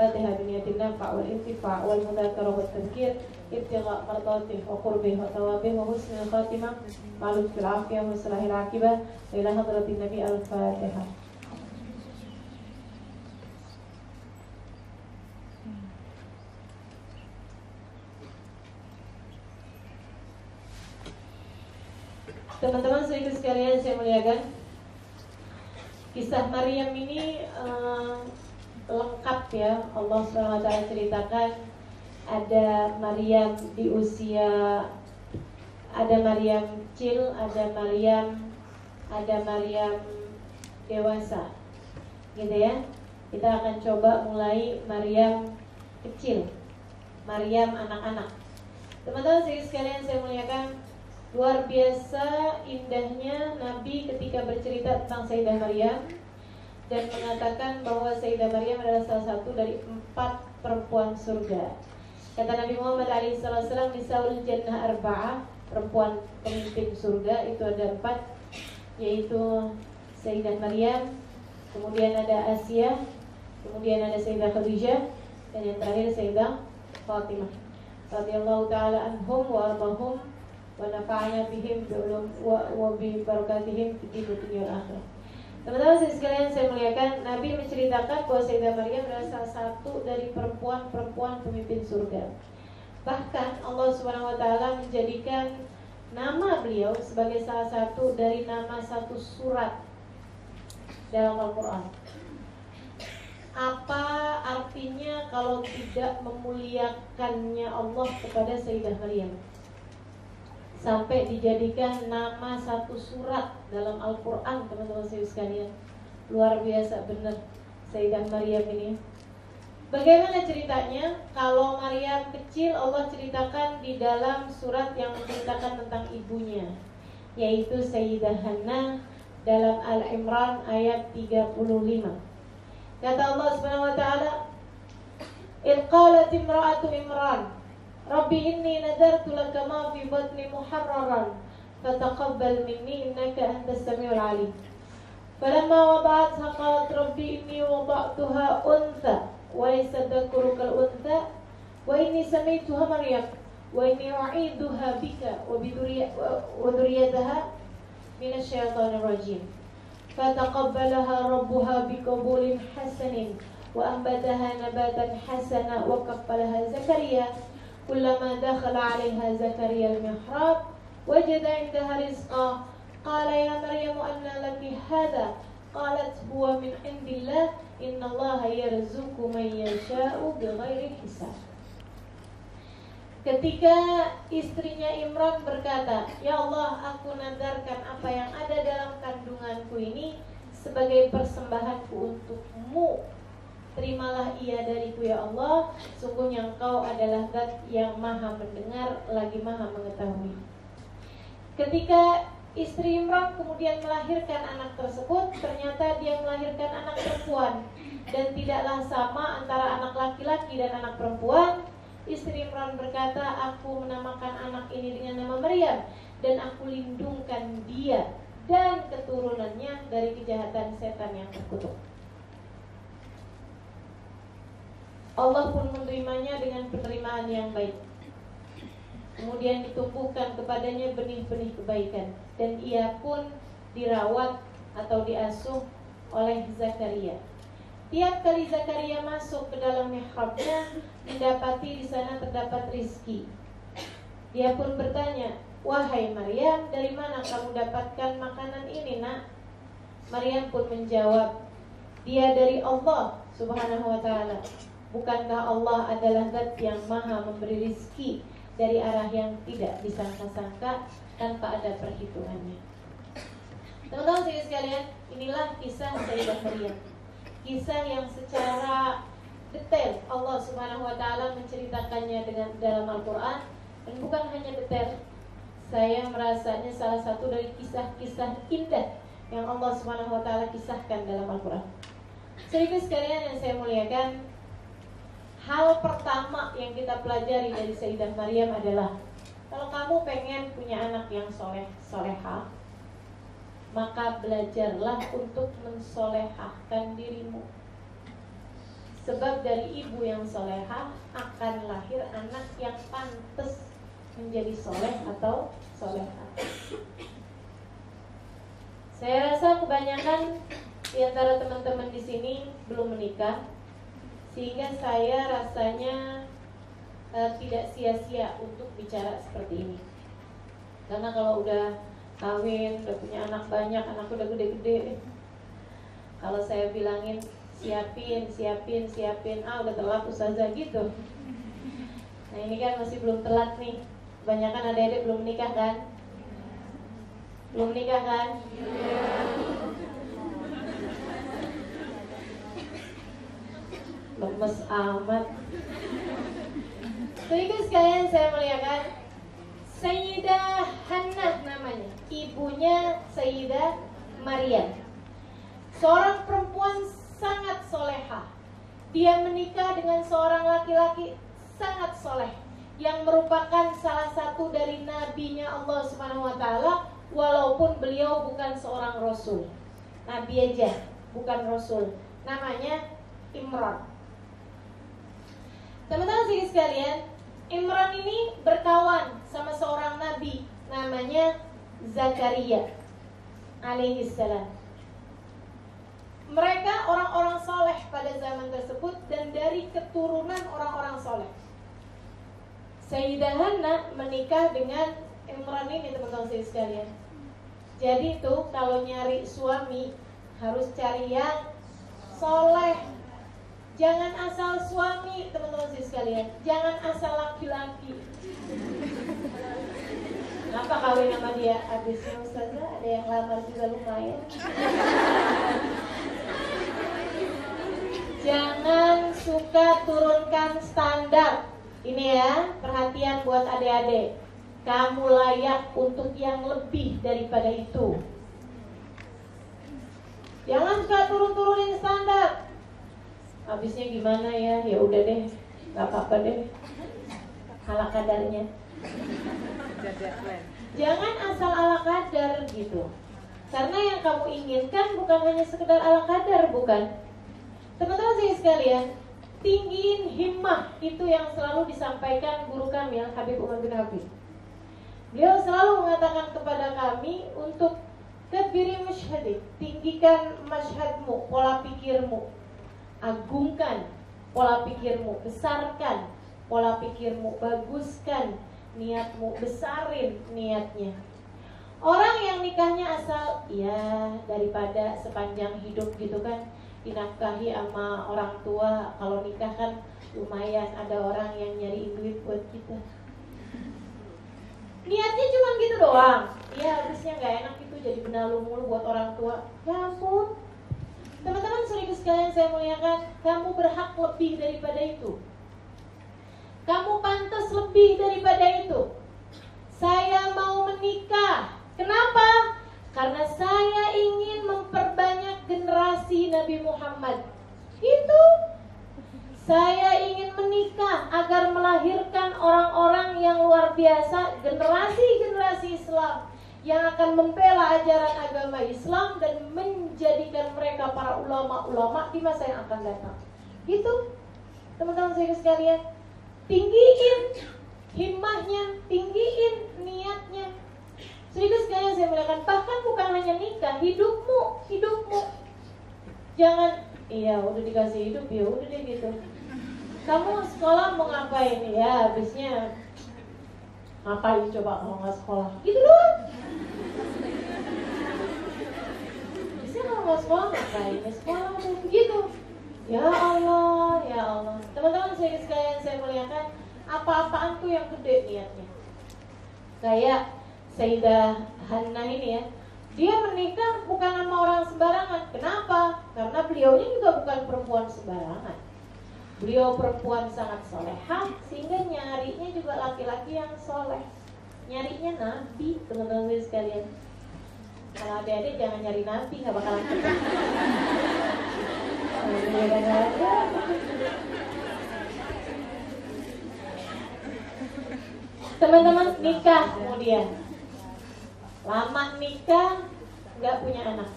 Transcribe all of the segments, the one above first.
فاتحة بنية النفع والانتفاع والمذاكرة والتذكير ابتغاء مرضاته وقربه وثوابه وحسن الخاتمة مع لطف العافية وصلاح العاقبة إلى حضرة النبي الفاتحة Teman-teman sedikit sekalian saya muliakan Kisah Maryam ini uh, lengkap ya. Allah SWT ceritakan Ada Maryam di usia Ada Maryam kecil, ada Maryam Ada Maryam dewasa. Gitu ya. Kita akan coba mulai Maryam kecil Maryam anak-anak. Teman-teman sedikit sekalian saya muliakan. Luar biasa indahnya Nabi ketika bercerita tentang Sayyidah Maryam dan mengatakan bahwa Sayyidah Maryam adalah salah satu dari empat perempuan surga. Kata Nabi Muhammad SAW, Nisaul Jannah Arba'ah, perempuan pemimpin surga itu ada empat, yaitu Sayyidah Maryam, kemudian ada Asia, kemudian ada Sayyidah Khadijah, dan yang terakhir Sayyidah Fatimah. Radiyallahu ta'ala anhum wa arbahum wa nafa'ana bihim wa bi barakatihim di dunia akhirat. Teman-teman sekalian saya muliakan Nabi menceritakan bahwa Sayyidah Maryam adalah salah satu dari perempuan-perempuan pemimpin surga. Bahkan Allah taala menjadikan nama beliau sebagai salah satu dari nama satu surat dalam Al-Qur'an. Apa artinya kalau tidak memuliakannya Allah kepada Sayyidah Maryam? Sampai dijadikan nama satu surat dalam Al-Quran teman-teman saya sekalian. Luar biasa benar. Sayyidah Maryam ini. Bagaimana ceritanya? Kalau Maryam kecil Allah ceritakan di dalam surat yang menceritakan tentang ibunya Yaitu Sayyidah Hannah dalam Al-Imran ayat 35 Kata Allah Subhanahu wa taala Ilqalat imra'atu Imran Rabbi inni nadartu laka ma fi batni muharraran fataqabbal minni innaka antas samiul alim. فلما وضعتها قالت ربي إني وضعتها أنثى وليس الذكر كالأنثى وإني سميتها مريم وإني أعيدها بك وذريتها من الشيطان الرجيم فتقبلها ربها بقبول حسن وأنبتها نباتا حسنا وكفلها زكريا كلما دخل عليها زكريا المحراب وجد عندها رزقا قال يا مريم أن لك هذا قالت هو من عند الله إن الله يرزق من يشاء بغير حساب Ketika istrinya Imran berkata, Ya Allah, aku nadarkan apa yang ada dalam kandunganku ini sebagai persembahanku untukmu Terimalah ia dariku ya Allah. Sungguhnya engkau adalah zat yang maha mendengar Lagi maha mengetahui. Ketika istri Imran kemudian melahirkan anak tersebut Ternyata dia melahirkan anak perempuan. Dan tidaklah sama antara anak laki-laki dan anak perempuan. Istri Imran berkata Aku menamakan anak ini dengan nama Maryam Dan aku lindungkan dia dan keturunannya dari kejahatan setan yang terkutuk Allah pun menerimanya dengan penerimaan yang baik. Kemudian ditumbuhkan kepadanya benih-benih kebaikan dan ia pun dirawat atau diasuh oleh Zakaria. Tiap kali Zakaria masuk ke dalam mihrabnya, mendapati di sana terdapat rizki. Dia pun bertanya, Wahai Maryam, dari mana kamu dapatkan makanan ini nak? Maryam pun menjawab, Dia dari Allah subhanahu wa ta'ala Bukankah Allah adalah zat yang maha memberi rizki dari arah yang tidak disangka-sangka tanpa ada perhitungannya. Teman-teman sekalian, inilah kisah Sayyidah Maryam. Kisah yang secara detail Allah Subhanahu wa taala menceritakannya dengan dalam Al-Qur'an dan bukan hanya detail. Saya merasanya salah satu dari kisah-kisah indah yang Allah Subhanahu wa taala kisahkan dalam Al-Qur'an. Sedikit sekalian yang saya muliakan, hal pertama yang kita pelajari dari Sayyidah Maryam adalah kalau kamu pengen punya anak yang soleh soleha maka belajarlah untuk mensolehahkan dirimu Sebab dari ibu yang soleha akan lahir anak yang pantas menjadi soleh atau soleha. Saya rasa kebanyakan di antara teman-teman di sini belum menikah, sehingga saya rasanya uh, tidak sia-sia untuk bicara seperti ini. Karena kalau udah kawin, udah punya anak banyak, anak udah gede-gede, kalau saya bilangin siapin, siapin, siapin, ah udah telat ustazah gitu. Nah ini kan masih belum telat nih. Kebanyakan adik-adik belum nikah kan? Belum nikah kan? Lemes amat. Jadi sekalian saya melihatkan Sayyidah Hannah namanya Ibunya Sayyidah Maryam Seorang perempuan sangat soleha Dia menikah dengan seorang laki-laki sangat soleh Yang merupakan salah satu dari nabinya Allah Subhanahu wa taala walaupun beliau bukan seorang rasul. Nabi aja, bukan rasul. Namanya Imran. Teman-teman sini sekalian, Imran ini berkawan sama seorang nabi namanya Zakaria alaihissalam. Mereka orang-orang soleh pada zaman tersebut dan dari keturunan orang-orang soleh. Sayyidah Hana menikah dengan Imran ini teman-teman sekalian. Jadi tuh kalau nyari suami harus cari yang soleh. Jangan asal suami teman-teman sekalian. Jangan asal laki-laki. Kenapa kawin sama dia? Habisnya Ustazah ada yang lamar juga lumayan. Jangan suka turunkan standar. Ini ya, perhatian buat adik-adik kamu layak untuk yang lebih daripada itu. Jangan suka turun-turunin standar. Habisnya gimana ya? Ya udah deh, nggak apa-apa deh. Ala kadarnya. Jangan asal ala kadar gitu. Karena yang kamu inginkan bukan hanya sekedar ala kadar, bukan. Teman-teman sih sekalian, tinggiin himmah itu yang selalu disampaikan guru kami yang Habib Umar bin Habib. Beliau selalu mengatakan kepada kami untuk Kabiri masyhadik, tinggikan masyhadmu, pola pikirmu Agungkan pola pikirmu, besarkan pola pikirmu Baguskan niatmu, besarin niatnya. Orang yang nikahnya asal ya daripada sepanjang hidup gitu kan dinafkahi sama orang tua kalau nikah kan lumayan ada orang yang nyari duit buat kita. Niatnya cuma gitu doang. Iya harusnya nggak enak itu jadi benalu mulu buat orang tua. Ya ampun teman-teman seribu sekalian saya muliakan kamu berhak lebih daripada itu. Kamu pantas lebih daripada itu. Saya mau menikah. Kenapa? Karena saya ingin memperbanyak generasi Nabi Muhammad. Itu. Saya ingin menikah agar melahirkan orang-orang yang luar biasa, generasi-generasi Islam yang akan membela ajaran agama Islam dan menjadikan mereka para ulama-ulama di masa yang akan datang. Gitu, teman-teman saya sekalian, tinggiin himmahnya, tinggiin niatnya. Sedikit sekalian saya melihatkan, bahkan bukan hanya nikah, hidupmu, hidupmu. Jangan, iya udah dikasih hidup ya udah deh gitu kamu sekolah mau ngapain ya habisnya ngapain coba kalau nggak sekolah gitu doang nggak sekolah ngapain? Ya sekolah tuh gitu. Ya Allah ya Allah. Teman-teman saya sekalian saya muliakan apa-apaan tuh yang gede niatnya. Kayak Sayyidah Hanna ini ya. Dia menikah bukan sama orang sembarangan. Kenapa? karena beliaunya juga bukan perempuan sembarangan. Beliau perempuan sangat soleha sehingga nyarinya juga laki-laki yang soleh. Nyarinya nabi teman-teman sekalian. Kalau adik-adik jangan nyari nabi nggak bakalan. Teman-teman nikah kemudian lama nikah nggak punya anak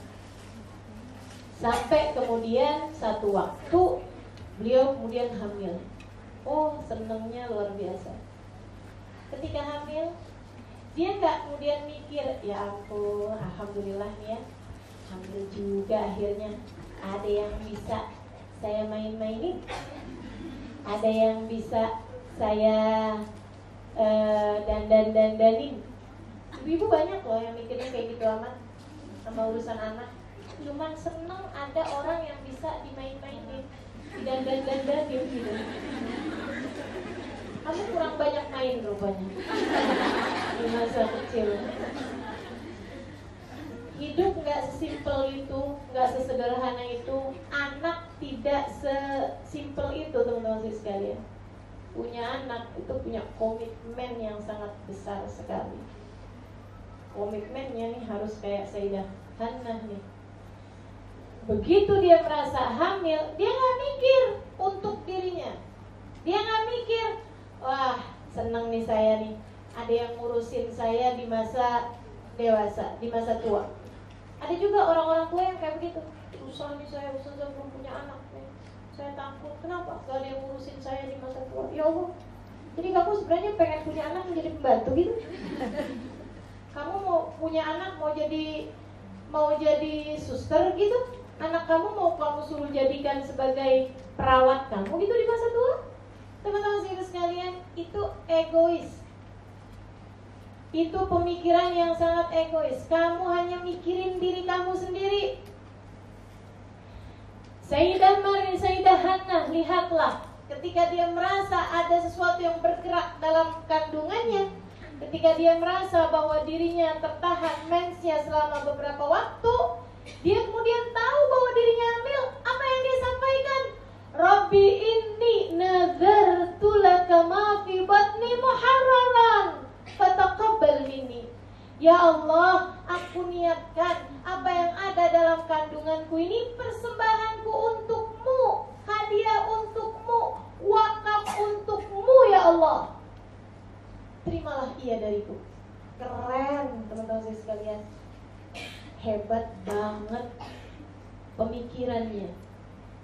sampai kemudian satu waktu Beliau kemudian hamil. Oh, senengnya luar biasa. Ketika hamil, dia nggak kemudian mikir, ya ampun, alhamdulillah nih ya, hamil juga akhirnya. Ada yang bisa saya main-mainin, ada yang bisa saya uh, dandan-dandanin. Ibu-ibu banyak loh yang mikirnya kayak gitu amat sama urusan anak. Cuman seneng ada orang yang bisa dimain-mainin, didandan-dandanin gitu kamu kurang banyak main rupanya. Di masa kecil. Hidup nggak sesimpel itu nggak sesederhana itu anak tidak sesimpel itu teman-teman sekalian. Punya anak itu punya komitmen yang sangat besar sekali. Komitmennya nih harus kayak Sayyidah Hannah nih. Begitu dia merasa hamil dia nggak mikir untuk dirinya. Dia nggak mikir wah seneng nih saya nih. Ada yang ngurusin saya di masa dewasa di masa tua. Ada juga orang-orang tua yang kayak begitu. Susah nih saya susah saya belum punya anak nih. Saya takut. Kenapa? Gak ada yang ngurusin saya di masa tua. Ya Allah. Jadi kamu sebenarnya pengen punya anak menjadi pembantu gitu? Kamu mau punya anak mau jadi mau jadi suster gitu? Anak kamu mau kamu suruh jadikan sebagai perawat kamu gitu di masa tua Teman-teman sekalian, itu egois. Itu pemikiran yang sangat egois. Kamu hanya mikirin diri kamu sendiri. Sayyidah Marin, Sayyidah Hannah, lihatlah ketika dia merasa ada sesuatu yang bergerak dalam kandungannya, ketika dia merasa bahwa dirinya tertahan mensnya selama beberapa waktu, dia kemudian tahu bahwa dirinya hamil. Apa yang dia sampaikan? Rabbi inni nazartu laka ma fi batni muharraran fataqabbal minni. Ya Allah, aku niatkan apa yang ada dalam kandunganku ini persembahanku untukmu, hadiah untukmu, wakaf untukmu ya Allah. Terimalah ia dariku. Keren teman-teman sekalian. Hebat banget pemikirannya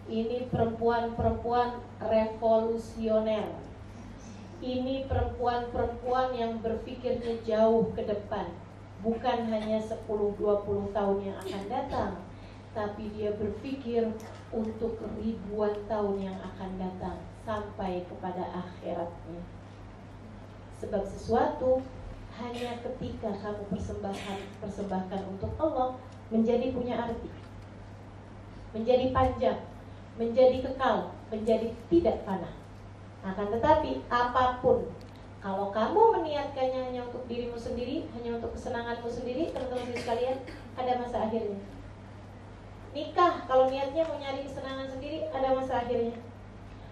ini perempuan-perempuan revolusioner. Ini perempuan-perempuan yang berpikirnya jauh ke depan. Bukan hanya 10-20 tahun yang akan datang. Tapi dia berpikir untuk ribuan tahun yang akan datang. Sampai kepada akhiratnya. Sebab sesuatu hanya ketika kamu persembahkan persembahkan untuk Allah menjadi punya arti menjadi panjang menjadi kekal, menjadi tidak panah. Akan tetapi apa pun kalau kamu meniatkannya hanya untuk dirimu sendiri, hanya untuk kesenanganmu sendiri, teman-teman sekalian, ada masa akhirnya. Nikah, kalau niatnya mau nyari kesenangan sendiri, ada masa akhirnya.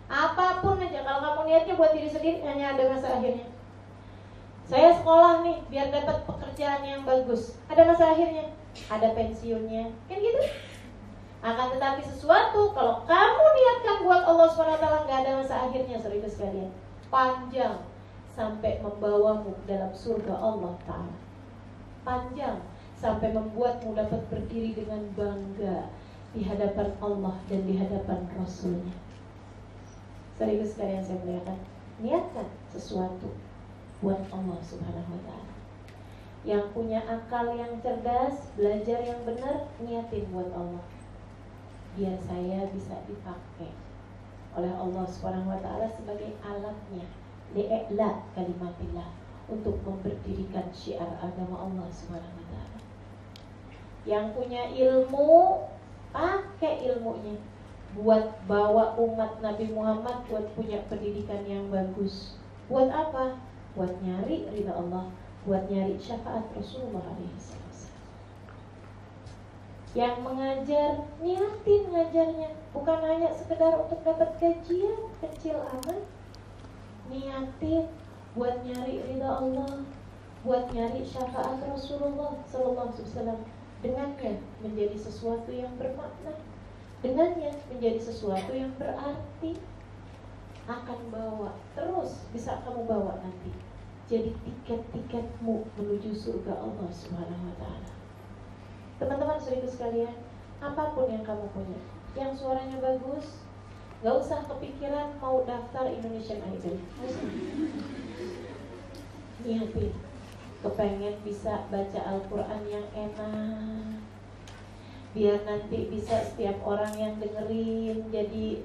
Apa pun aja, kalau kamu niatnya buat diri sendiri, hanya ada masa akhirnya. Saya sekolah nih, biar dapat pekerjaan yang bagus. Ada masa akhirnya, ada pensiunnya, kan gitu? Akan tetapi sesuatu kalau kamu niatkan buat Allah SWT nggak ada masa akhirnya serius sekalian. Panjang sampai membawamu dalam surga Allah Ta'ala. Panjang sampai membuatmu dapat berdiri dengan bangga di hadapan Allah dan di hadapan Rasulnya. Serius sekalian saya muliakan. Niatkan sesuatu buat Allah Subhanahu wa taala. Yang punya akal yang cerdas, belajar yang benar, niatin buat Allah biar saya bisa dipakai oleh Allah Subhanahu wa taala sebagai alatnya li'la kalimatillah untuk memberdirikan syiar agama Allah Subhanahu wa taala. Yang punya ilmu pakai ilmunya buat bawa umat Nabi Muhammad buat punya pendidikan yang bagus. Buat apa? Buat nyari ridha Allah, buat nyari syafaat Rasulullah alaihi yang mengajar niatin ngajarnya. Bukan hanya sekedar untuk dapat gajian kecil amat. Niatin buat nyari ridha Allah buat nyari syafaat Rasulullah Sallallahu Alaihi Wasallam. Dengannya menjadi sesuatu yang bermakna. Dengannya menjadi sesuatu yang berarti. Akan bawa terus bisa kamu bawa nanti. Jadi tiket-tiketmu menuju surga Allah Subhanahu wa taala Teman-teman seribu sekalian, apa pun yang kamu punya, yang suaranya bagus, Gak usah kepikiran mau daftar Indonesian Idol. Niatin Kepengen bisa baca Al-Quran yang enak. Biar nanti bisa setiap orang yang dengerin Jadi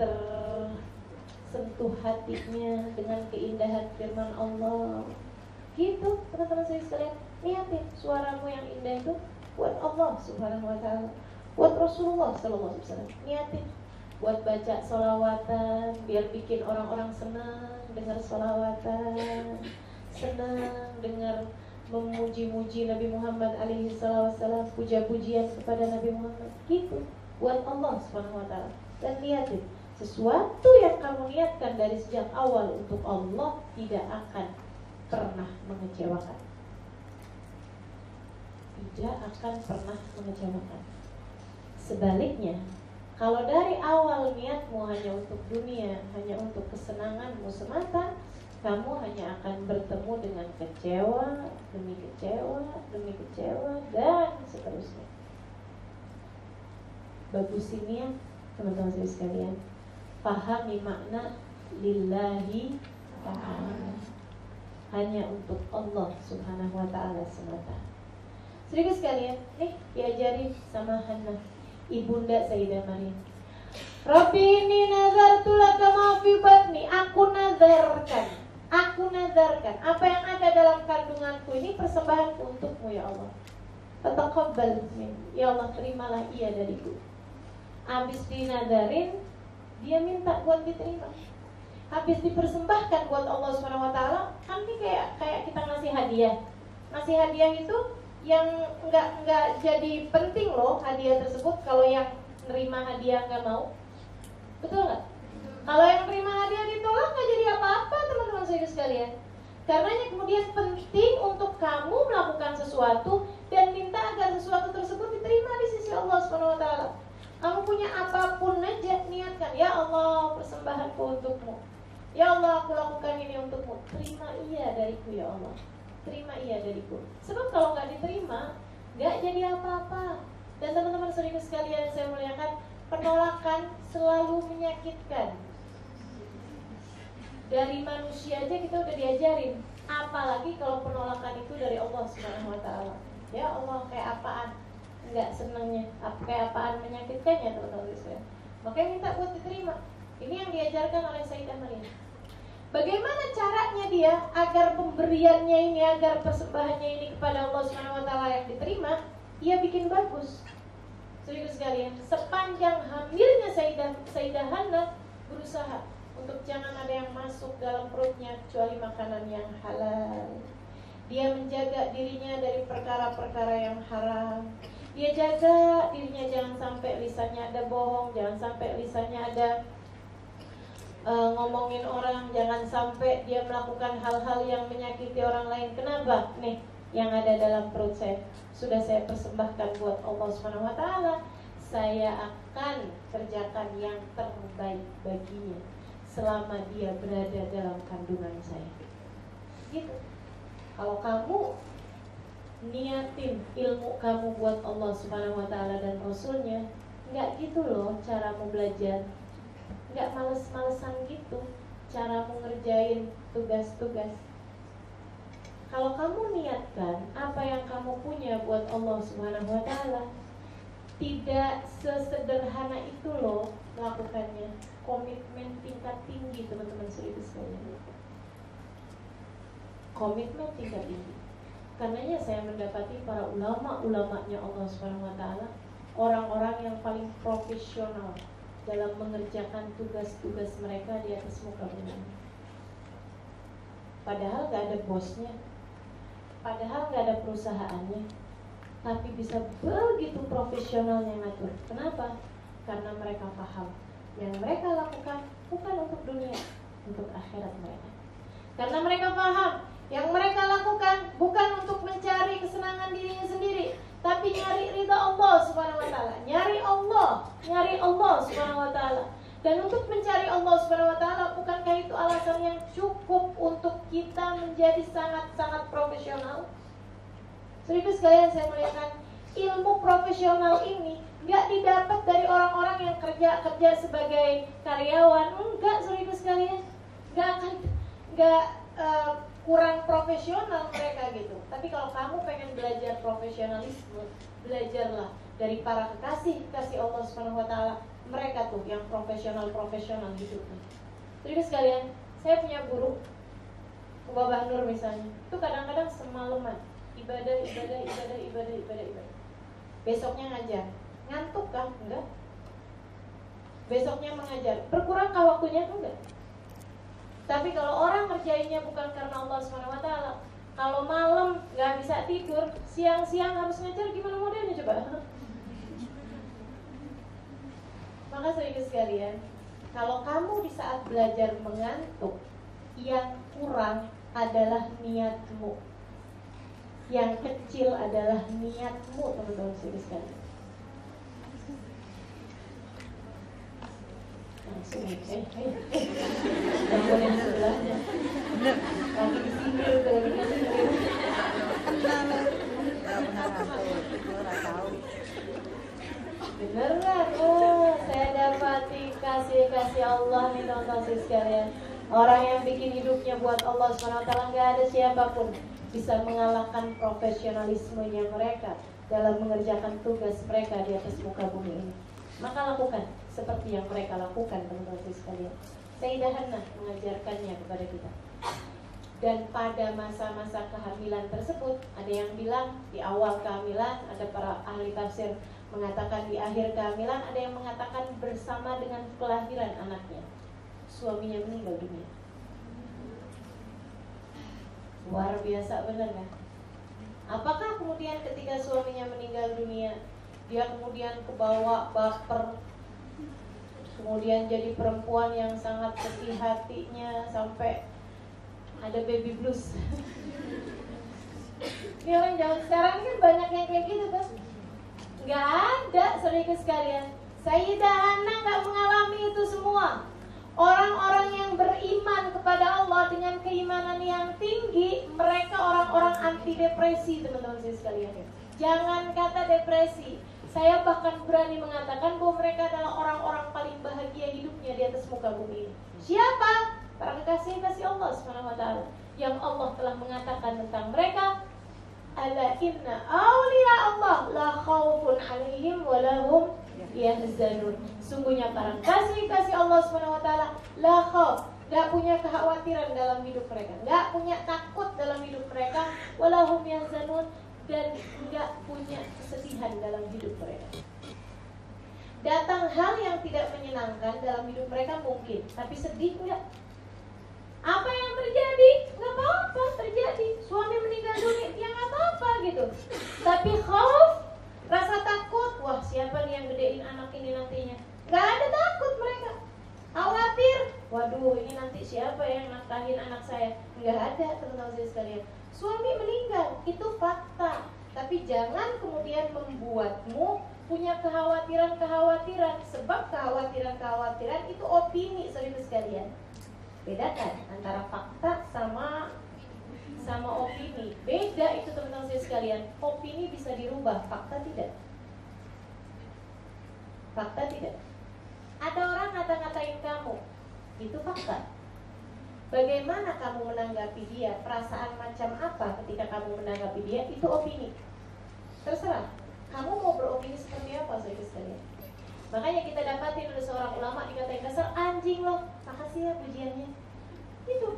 tersentuh hatinya dengan keindahan firman Allah. Gitu teman-teman saya sekalian. Niatin suaramu yang indah itu buat Allah subhanahu wa ta'ala. Buat Rasulullah sallallahu alaihi wasallam. Niatin buat baca solawatan biar bikin orang-orang senang dengar solawatan senang dengar memuji-muji Nabi Muhammad alaihi wasallam puja-pujian kepada Nabi Muhammad. Gitu. Buat Allah subhanahu wa taala. Dan lihatin sesuatu yang kamu niatkan dari sejak awal untuk Allah tidak akan pernah mengecewakan tidak akan pernah mengecewakan sebaliknya kalau dari awal niatmu hanya untuk dunia, hanya untuk kesenanganmu semata, kamu hanya akan bertemu dengan kecewa demi kecewa demi kecewa dan seterusnya. Bagus ini ya teman-teman saya sekalian. Pahami makna lillahi ta'ala. Hanya untuk Allah subhanahu wa ta'ala semata. Sedikit sekalian, nih diajarin sama Hannah ibunda Sayyidah Maryam. Rabbi ini nazar laka ma fi batni. Aku nazarkan. Aku nazarkan apa yang ada dalam kandunganku ini persembahan untukmu ya Allah. Fataqabbal min. Ya Allah terimalah ia dariku. Habis dinadarin dia minta buat diterima. Habis dipersembahkan buat Allah taala, kan ini kayak kayak kita ngasih hadiah. Ngasih hadiah itu yang nggak nggak jadi penting loh hadiah tersebut kalau yang nerima hadiah nggak mau betul nggak kalau yang terima hadiah ditolak nggak jadi apa-apa teman-teman saya sekalian karenanya kemudian penting untuk kamu melakukan sesuatu dan minta agar sesuatu tersebut diterima di sisi Allah Subhanahu wa taala. Kamu punya apa pun aja niatkan, ya Allah persembahanku untukmu. Ya Allah aku lakukan ini untukmu. Terima iya dariku ya Allah terima iya dariku. Sebab kalau nggak diterima nggak jadi apa-apa. Dan teman-teman sering sekalian saya muliakan penolakan selalu menyakitkan. Dari manusia aja kita udah diajarin apalagi kalau penolakan itu dari Allah taala. Ya Allah kayak apaan? Nggak senangnya. Kayak apaan menyakitkannya teman-teman. Sekalian makanya minta buat diterima. Ini yang diajarkan oleh Sayyidah Maryam Bagaimana caranya dia agar pemberiannya ini, agar persembahannya ini kepada Allah Subhanahu wa taala yang diterima, ia bikin bagus. Serius sekalian, sepanjang hamilnya Sayyidah, Sayyidah Hana berusaha untuk jangan ada yang masuk dalam perutnya kecuali makanan yang halal. Dia menjaga dirinya dari perkara-perkara yang haram. Dia jaga dirinya jangan sampai lisannya ada bohong, jangan sampai lisannya ada uh, ngomongin orang jangan sampai dia melakukan hal-hal yang menyakiti orang lain. Kenapa? Nih yang ada dalam perut saya. Sudah saya persembahkan buat Allah Subhanahu wa taala. Saya akan kerjakan yang terbaik baginya selama dia berada dalam kandungan saya. Gitu. Kalau kamu niatin ilmu kamu buat Allah Subhanahu wa taala dan rasulnya nggak gitu loh caramu belajar nggak males-malesan gitu cara mengerjain tugas-tugas. Kalau kamu niatkan apa yang kamu punya buat Allah Subhanahu wa taala tidak sesederhana itu loh melakukannya. Komitmen tingkat tinggi teman-teman seribu sekalian. Komitmen tingkat tinggi. Karenanya saya mendapati para ulama-ulamanya Allah Subhanahu wa taala orang-orang yang paling profesional dalam mengerjakan tugas-tugas mereka di atas muka bumi. Padahal gak ada bosnya, padahal gak ada perusahaannya, tapi bisa begitu profesionalnya ngatur. Kenapa? Karena mereka paham yang mereka lakukan bukan untuk dunia, untuk akhirat mereka. Karena mereka paham yang mereka lakukan bukan untuk mencari kesenangan dirinya sendiri, tapi nyari ridha Allah Subhanahu wa taala. Nyari Allah, nyari Allah Subhanahu wa taala. Dan untuk mencari Allah Subhanahu wa taala bukankah itu alasan yang cukup untuk kita menjadi sangat-sangat profesional? Seribu sekalian saya melihatkan ilmu profesional ini nggak didapat dari orang-orang yang kerja kerja sebagai karyawan enggak saudara sekalian nggak akan nggak uh, kurang profesional mereka gitu. Tapi kalau kamu pengen belajar profesionalisme, belajarlah dari para kekasih kekasih Allah Subhanahu Wa Taala. Mereka tuh yang profesional profesional hidupnya. Jadi sekalian, saya punya guru Mbak Nur misalnya, itu kadang-kadang semalaman ibadah, ibadah, ibadah, ibadah, ibadah, ibadah. Besoknya ngajar, ngantuk kan? Enggak. Besoknya mengajar, berkurangkah waktunya? Enggak. Tapi kalau orang kerjainnya bukan karena Allah SWT Kalau malam nggak bisa tidur Siang-siang harus ngajar gimana modelnya coba? Maka saya sekalian Kalau kamu di saat belajar mengantuk Yang kurang adalah niatmu. Yang kecil adalah niatmu teman-teman sekalian langsung eh eh bangun yang sebelahnya lagi di sini tuh kenal nggak oh saya dapati kasih kasih Allah nih teman-teman sekalian orang yang bikin hidupnya buat Allah swt nggak ada siapa pun bisa mengalahkan profesionalismenya mereka dalam mengerjakan tugas mereka di atas muka bumi ini maka lakukan seperti yang mereka lakukan teman-teman sekalian. Sayyidah Hana mengajarkannya kepada kita. Dan pada masa-masa kehamilan tersebut, ada yang bilang di awal kehamilan, ada para ahli tafsir mengatakan di akhir kehamilan, ada yang mengatakan bersama dengan kelahiran anaknya. Suaminya meninggal dunia. Luar biasa benar kan? Apakah kemudian ketika suaminya meninggal dunia, dia kemudian kebawa baper kemudian jadi perempuan yang sangat kecil hatinya sampai ada baby blues. Ini orang jauh sekarang kan banyak yang kayak gitu tuh nggak ada serius sekalian. Sayyidah Hana nggak mengalami itu semua. Orang-orang yang beriman kepada Allah dengan keimanan yang tinggi Mereka orang-orang anti depresi teman-teman sekalian. Jangan kata depresi saya bahkan berani mengatakan bahwa mereka adalah orang-orang paling bahagia hidupnya di atas muka bumi ini. Siapa? Para kekasih kasih Allah Subhanahu wa taala yang Allah telah mengatakan tentang mereka Ala inna awliya Allah la khawfun alaihim wa lahum yahzanun. Sungguhnya para kasih-kasih Allah Subhanahu wa taala la khawf Gak punya kekhawatiran dalam hidup mereka Gak punya takut dalam hidup mereka Walahum yahzanun dan nggak punya kesedihan dalam hidup mereka. Datang hal yang tidak menyenangkan dalam hidup mereka mungkin, tapi sedih nggak? Apa yang terjadi? Nggak apa-apa terjadi. Suami meninggal dunia, ya nggak apa-apa gitu. Tapi khauf, rasa takut, wah siapa nih yang gedein anak ini nantinya? Nggak ada takut mereka. Khawatir, waduh ini nanti siapa yang nafkahin anak saya? Nggak ada teman-teman sekalian Suami meninggal, itu fakta. Tapi jangan kemudian membuatmu punya kekhawatiran-kekhawatiran sebab kekhawatiran-kekhawatiran itu opini saudara sekalian. Bedakan antara fakta sama sama opini. Beda itu teman-teman saya sekalian. Opini bisa dirubah, fakta tidak. Fakta tidak. Ada orang ngata-ngatain kamu, itu fakta. Bagaimana kamu menanggapi dia? Perasaan macam apa ketika kamu menanggapi dia? Itu opini. Terserah. Kamu mau beropini seperti apa, saudara? Makanya kita dapatin ada seorang ulama dikatain dasar anjing loh. Makasih ya pujiannya. Itu.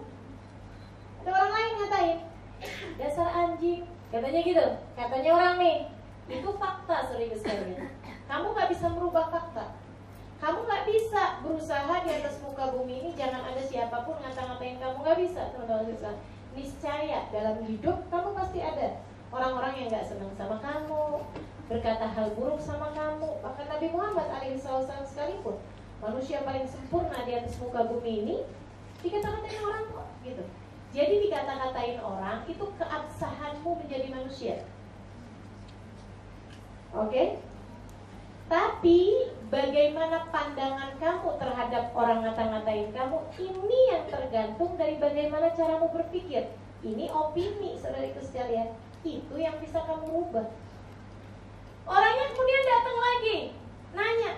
Ada orang lain ngatain dasar anjing. Katanya gitu. Katanya orang nih. Itu fakta, saudara sekalian. Kamu nggak bisa merubah fakta kamu nggak bisa berusaha di atas muka bumi ini jangan ada siapa pun ngata-ngatain kamu nggak bisa teman-teman niscaya dalam hidup kamu pasti ada orang-orang yang nggak senang sama kamu berkata hal buruk sama kamu. Bahkan Nabi Muhammad alaihissalam sekalipun manusia paling sempurna di atas muka bumi ini dikata-katain orang kok gitu. Jadi dikata-katain orang itu keabsahanmu menjadi manusia. Oke? Okay? Tapi bagaimana pandangan kamu terhadap orang ngata-ngatain kamu ini yang tergantung dari bagaimana caramu berpikir. Ini opini saudara itu sekalian. Itu yang bisa kamu ubah. Orangnya kemudian datang lagi, nanya,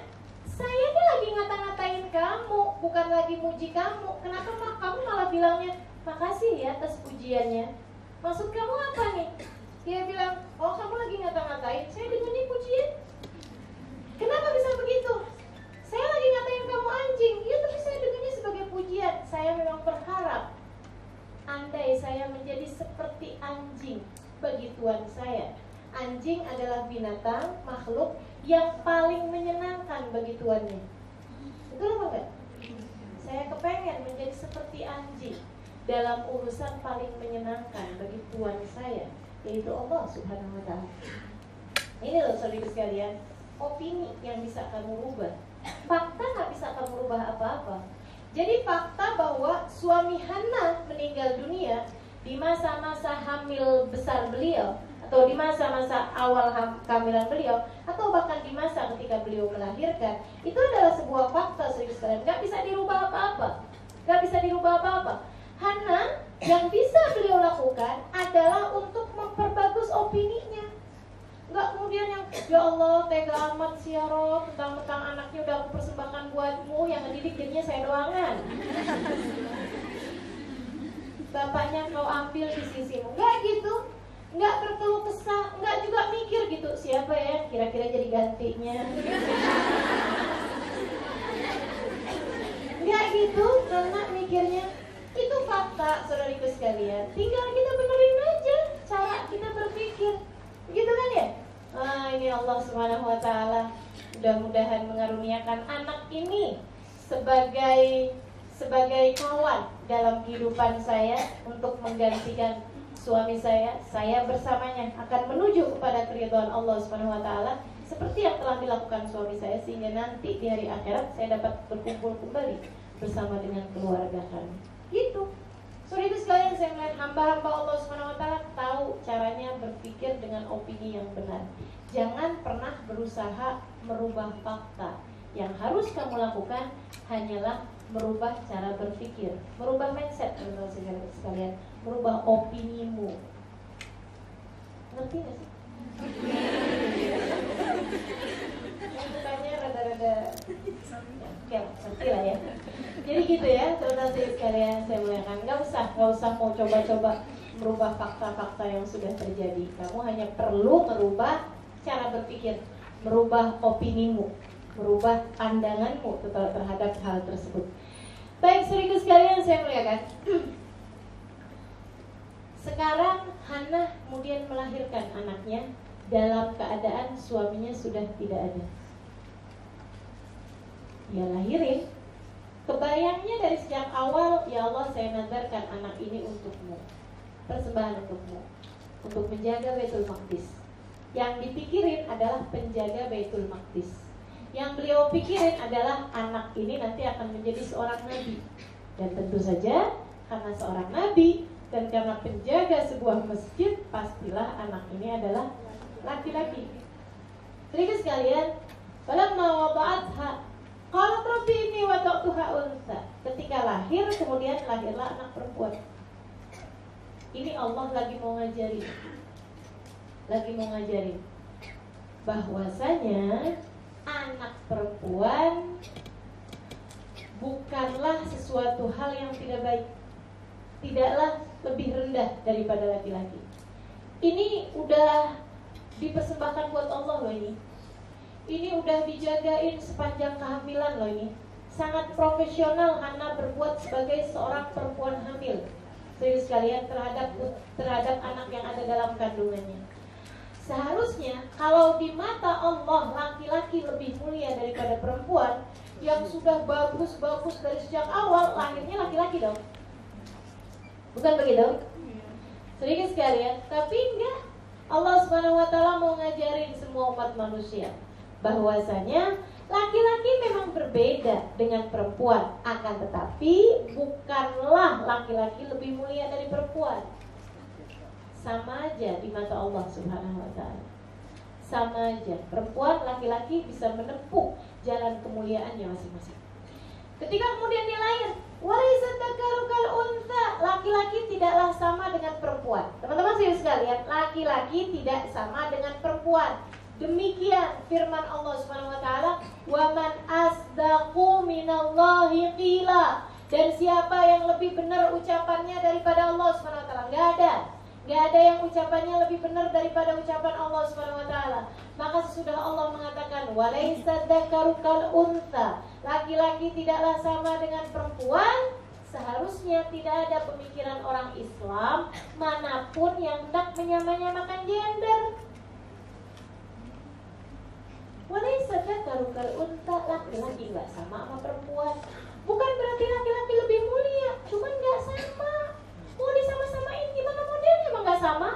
saya ini lagi ngata-ngatain kamu, bukan lagi muji kamu. Kenapa kamu malah bilangnya, makasih ya atas pujiannya. Maksud kamu apa nih? Dia bilang, oh kamu lagi ngata-ngatain, saya dengannya pujian. Kenapa bisa begitu? Saya lagi ngatain kamu anjing, ya tapi saya dengannya sebagai pujian. Saya memang berharap andai saya menjadi seperti anjing bagi Tuhan saya. Anjing adalah binatang, makhluk yang paling menyenangkan bagi tuannya. Betul apa enggak? Saya kepengen menjadi seperti anjing dalam urusan paling menyenangkan bagi tuan saya, yaitu Allah Subhanahu wa taala. Ini loh saudara sekalian, opini yang bisa kamu rubah. Fakta nggak bisa kamu rubah apa-apa. Jadi fakta bahwa suami Hana meninggal dunia di masa-masa hamil besar beliau atau di masa-masa awal kehamilan beliau atau bahkan di masa ketika beliau melahirkan itu adalah sebuah fakta serius sekalian nggak bisa dirubah apa-apa nggak bisa dirubah apa-apa Hana yang bisa beliau lakukan adalah untuk memperbagus opininya nggak kemudian yang ya Allah tega amat sih ya Rob tentang tentang anaknya udah aku persembahkan buatmu yang ngedidik jadinya saya doangan bapaknya kau ambil di sisimu nggak gitu nggak berkeluh kesah nggak juga mikir gitu siapa ya kira-kira jadi gantinya? Nggak gitu karena mikirnya itu fakta saudariku sekalian. Tinggal kita benerin aja cara kita berpikir. Begitu kan ya? Ah, ini Allah Subhanahu wa taala mudah-mudahan mengaruniakan anak ini sebagai sebagai kawan dalam kehidupan saya untuk menggantikan suami saya. Saya bersamanya akan menuju kepada keridhaan Allah Subhanahu wa taala seperti yang telah dilakukan suami saya sehingga nanti di hari akhirat saya dapat berkumpul kembali bersama dengan keluarga kami. Gitu. Sore itu sekalian saya melihat hamba-hamba Allah SWT tahu caranya berpikir dengan opini yang benar. Jangan pernah berusaha merubah fakta. Yang harus kamu lakukan hanyalah merubah cara berpikir, merubah mindset teman-teman sekalian, merubah opinimu. Ngerti gak sih? Bukannya rada-rada ya, ngerti lah ya. Jadi gitu ya, teman-teman sekalian saya muliakan. Gak usah, gak usah mau coba-coba merubah fakta-fakta yang sudah terjadi. Kamu hanya perlu merubah cara berpikir, merubah opinimu, merubah pandanganmu terhadap hal tersebut. Baik, serius sekalian saya muliakan. Sekarang Hana kemudian melahirkan anaknya dalam keadaan suaminya sudah tidak ada. Dia lahirin. Kebayangnya dari sejak awal, ya Allah saya nadarkan anak ini untukmu. Persembahan untukmu. Untuk menjaga Baitul Maqdis. Yang dipikirin adalah penjaga Baitul Maqdis. Yang beliau pikirin adalah anak ini nanti akan menjadi seorang nabi. Dan tentu saja karena seorang nabi, dan karena penjaga sebuah masjid pastilah anak ini adalah laki-laki. Jadi sekalian, mau wada'atha kalau ini wada'tuha unsa. Ketika lahir kemudian lahirlah anak perempuan. Ini Allah lagi mau ngajarin. Lagi mau ngajarin bahwasanya anak perempuan bukanlah sesuatu hal yang tidak baik tidaklah lebih rendah daripada laki-laki. Ini udah dipersembahkan buat Allah loh ini. Ini udah dijagain sepanjang kehamilan loh ini. Sangat profesional Hana berbuat sebagai seorang perempuan hamil. Serius sekalian terhadap terhadap anak yang ada dalam kandungannya. Seharusnya kalau di mata Allah laki-laki lebih mulia daripada perempuan yang sudah bagus-bagus dari sejak awal lahirnya laki-laki dong. Bukan begitu? Sedikit sekalian, tapi enggak. Allah Subhanahu wa taala mau ngajarin semua umat manusia bahwasanya laki-laki memang berbeda dengan perempuan, akan tetapi bukanlah laki-laki lebih mulia dari perempuan. Sama aja di mata Allah Subhanahu wa taala. Sama aja, perempuan laki-laki bisa menempuh jalan kemuliaannya masing-masing. Ketika kemudian dia lahir, unta, laki-laki tidaklah sama dengan perempuan. Teman-teman serius sekalian, laki-laki tidak sama dengan perempuan. Demikian firman Allah Subhanahu wa taala, "Wa man asdaqu minallahi qila." Dan siapa yang lebih benar ucapannya daripada Allah Subhanahu wa taala? Enggak ada. Enggak ada yang ucapannya lebih benar daripada ucapan Allah Subhanahu wa taala. Maka sesudah Allah mengatakan, "Walaisa dzakaru kal unta." Laki-laki tidaklah sama dengan perempuan, seharusnya tidak ada pemikiran orang Islam mana pun yang hendak menyamanyamakan gender. Walaysa dzakaru kal unta laki-laki nggak sama sama perempuan. Bukan berarti laki-laki lebih mulia, cuman nggak sama. Mau disama-samain gimana modelnya emang nggak sama?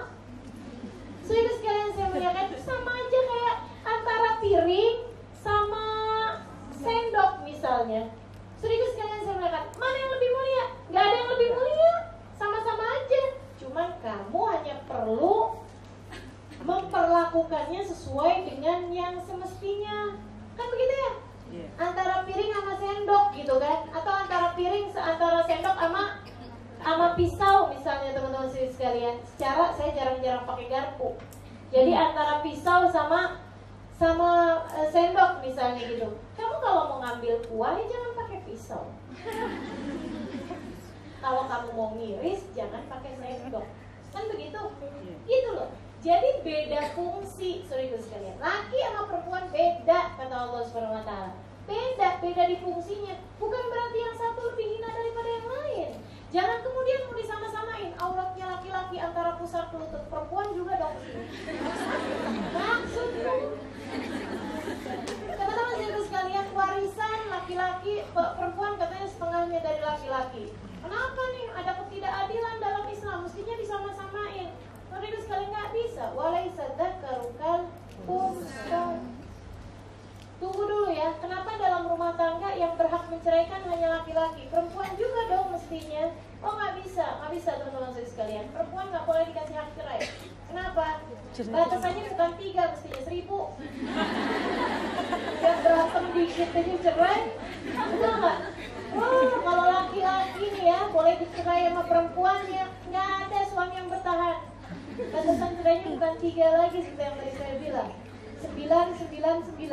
999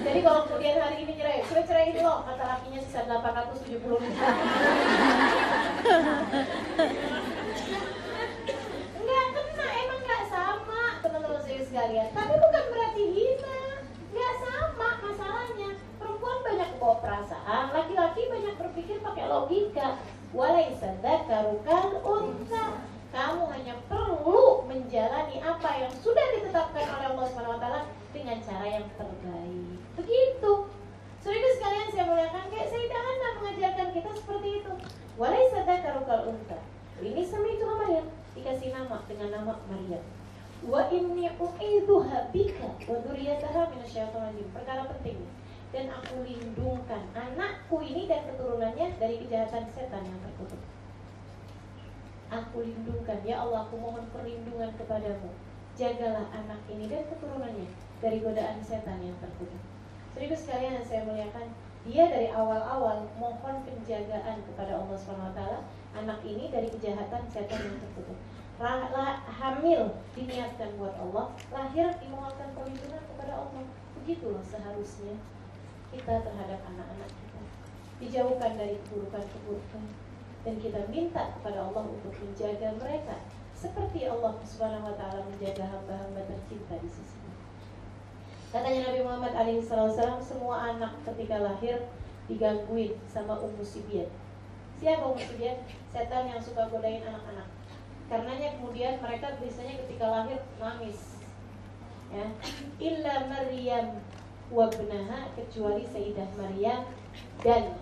jadi kalau kemudian hari ini cerai cerai cerai ini loh kata lakinya sisa 870 enggak kena emang enggak sama teman-teman saya sekalian. Tapi bukan berarti hina enggak sama masalahnya. Perempuan banyak bawa perasaan laki-laki banyak berpikir pakai logika. Walaisa dzakaru kal kamu hanya perlu menjalani apa yang sudah ditetapkan oleh Allah SWT dengan cara yang terbaik. Begitu. Saudara sekalian saya muliakan kayak Sayyidah Hana mengajarkan kita seperti itu. Walai sadakaru kal unta. Ini sama itu Maryam dikasih nama dengan nama Maryam. Wa inni u'idzuha bika wa dzurriyyataha minasyaitonir Perkara penting. Dan aku lindungkan anakku ini dan keturunannya dari kejahatan setan yang terkutuk. Aku lindungkan, ya Allah aku mohon perlindungan kepadamu. Jagalah anak ini dan keturunannya dari godaan setan yang terkutuk. Seribu sekalian yang saya muliakan Dia dari awal-awal mohon penjagaan kepada Allah SWT Anak ini dari kejahatan setan yang terkutuk. Hamil diniatkan buat Allah Lahir dimohonkan perlindungan kepada Allah. Begitulah seharusnya kita terhadap anak-anak kita. Dijauhkan dari keburukan-keburukan dan kita minta kepada Allah untuk menjaga mereka seperti Allah Subhanahu wa taala menjaga hamba-hamba tercinta di sisi Katanya Nabi Muhammad alaihissalam semua anak ketika lahir digangguin sama Ummu Sibyan. Siapa Ummu Sibyan? Setan yang suka godain anak-anak. Karenanya kemudian mereka biasanya ketika lahir nangis. Ya. Illa Maryam wabnaha kecuali Sayyidah Maryam dan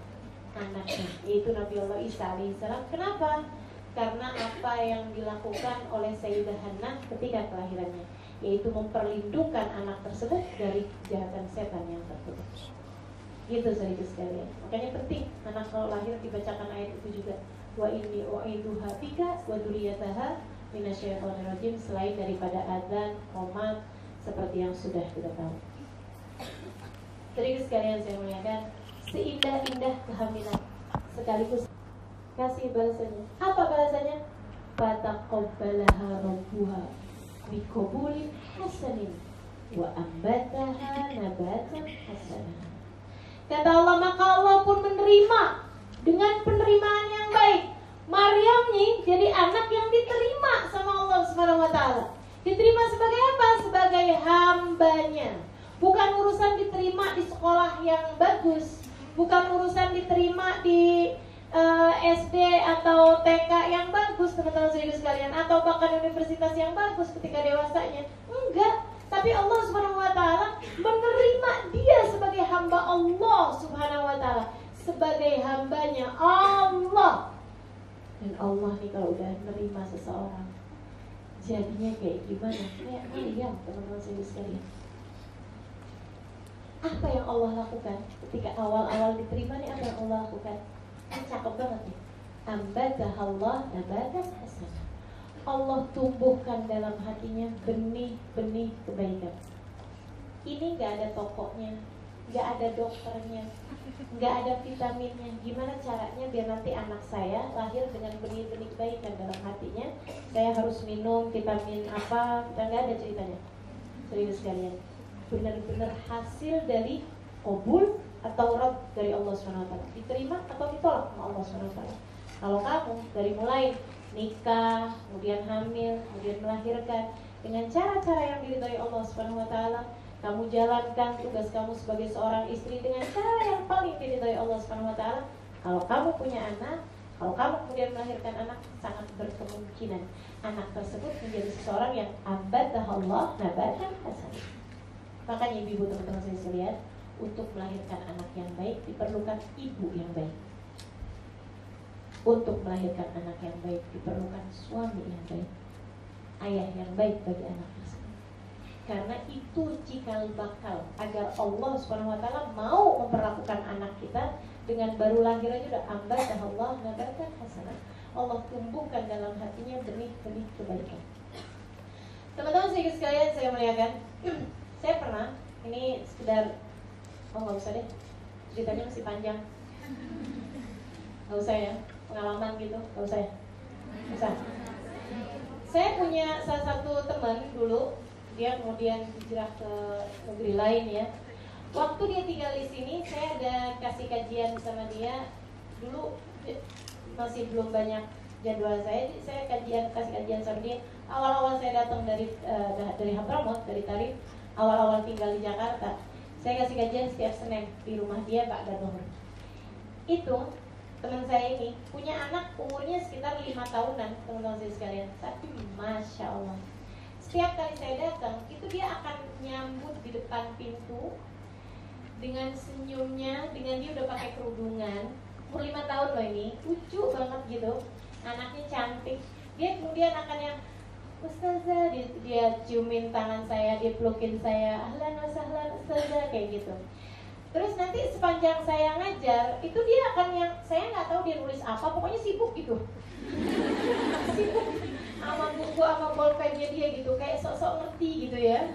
anaknya yaitu Nabi Allah Isa alaihissalam. Kenapa? Karena apa yang dilakukan oleh Sayyidah Hannah ketika kelahirannya yaitu memperlindungkan anak tersebut dari kejahatan setan yang terkutuk. Gitu saudara sekalian. Makanya penting anak kalau lahir dibacakan ayat itu juga. Wa inni u'iduha bika wa dzurriyyataha minasyaitonir rajim selain daripada adzan, qomat seperti yang sudah kita tahu. Jadi sekalian saya muliakan seindah-indah kehamilan sekaligus kasih balasannya apa balasannya fataqabbalaha rabbuha biqabulin hasanin wa ambataha nabatan hasanah. Kata Allah, maka Allah pun menerima dengan penerimaan yang baik. Maryam nih jadi anak yang diterima sama Allah Subhanahu wa taala. Diterima sebagai apa? Sebagai hambanya. Bukan urusan diterima di sekolah yang bagus, bukan urusan diterima di uh, eh, SD atau TK yang bagus teman-teman sekalian atau bahkan universitas yang bagus ketika dewasanya. Enggak, tapi Allah Subhanahu wa taala menerima dia sebagai hamba Allah Subhanahu wa taala, sebagai hambanya Allah. Dan Allah nih kalau udah menerima seseorang jadinya kayak gimana? Kayak Maryam, teman-teman saya sekalian. Apa yang Allah lakukan ketika awal-awal diterima nih apa yang Allah lakukan? Ini cakep banget nih. Allah nabatan hasanah. Allah tumbuhkan dalam hatinya benih-benih kebaikan. Ini nggak ada tokonya, nggak ada dokternya, nggak ada vitaminnya. Gimana caranya biar nanti anak saya lahir dengan benih-benih kebaikan dalam hatinya? Saya harus minum vitamin apa? Nggak ada ceritanya. Serius kalian, benar-benar hasil dari kobul atau rob dari Allah swt diterima atau ditolak sama Allah swt kalau kamu dari mulai nikah, kemudian hamil, kemudian melahirkan dengan cara-cara yang diridhoi Allah taala, kamu jalankan tugas kamu sebagai seorang istri dengan cara yang paling diridhoi Allah taala. Kalau kamu punya anak, kalau kamu kemudian melahirkan anak, sangat berkemungkinan anak tersebut menjadi seseorang yang abadah Allah nabatan hasan. Makanya ibu-ibu teman-teman saya sekalian, untuk melahirkan anak yang baik diperlukan ibu yang baik untuk melahirkan anak yang baik diperlukan suami yang baik, ayah yang baik bagi anak. Karena itu cikal bakal agar Allah taala mau memperlakukan anak kita dengan baru lahir aja udah ambat Allah nabatan hasanah. Allah tumbuhkan dalam hatinya benih-benih kebaikan. Teman-teman saya sekalian saya muliakan, saya pernah ini sekedar oh nggak usah deh ceritanya masih panjang. Nggak usah ya pengalaman gitu kalau saya bisa saya punya salah satu teman dulu dia kemudian hijrah ke negeri lain ya. Waktu dia tinggal di sini saya ada kasih kajian sama dia. Dulu masih belum banyak jadwal saya saya kajian kasih kajian sama dia. Awal-awal saya datang dari uh, dari Hampramot dari Tarif awal-awal tinggal di Jakarta saya kasih kajian setiap Senin di rumah dia Pak Gador itu teman saya ini punya anak umurnya sekitar lima tahunan teman-teman saya sekalian. Tapi masya Allah setiap kali saya datang itu dia akan nyambut di depan pintu dengan senyumnya dengan dia udah pakai kerudungan. Umur lima tahun loh ini lucu banget gitu. Anaknya cantik. Dia kemudian akan yang Ustazah dia, dia ciumin tangan saya dia pelukin saya ahlan wasahlan Ustazah kayak gitu Terus nanti sepanjang saya ngajar, itu dia akan yang saya nggak tahu dia nulis apa, pokoknya sibuk gitu. sibuk sama buku sama bolpennya dia gitu, kayak sok-sok ngerti gitu ya.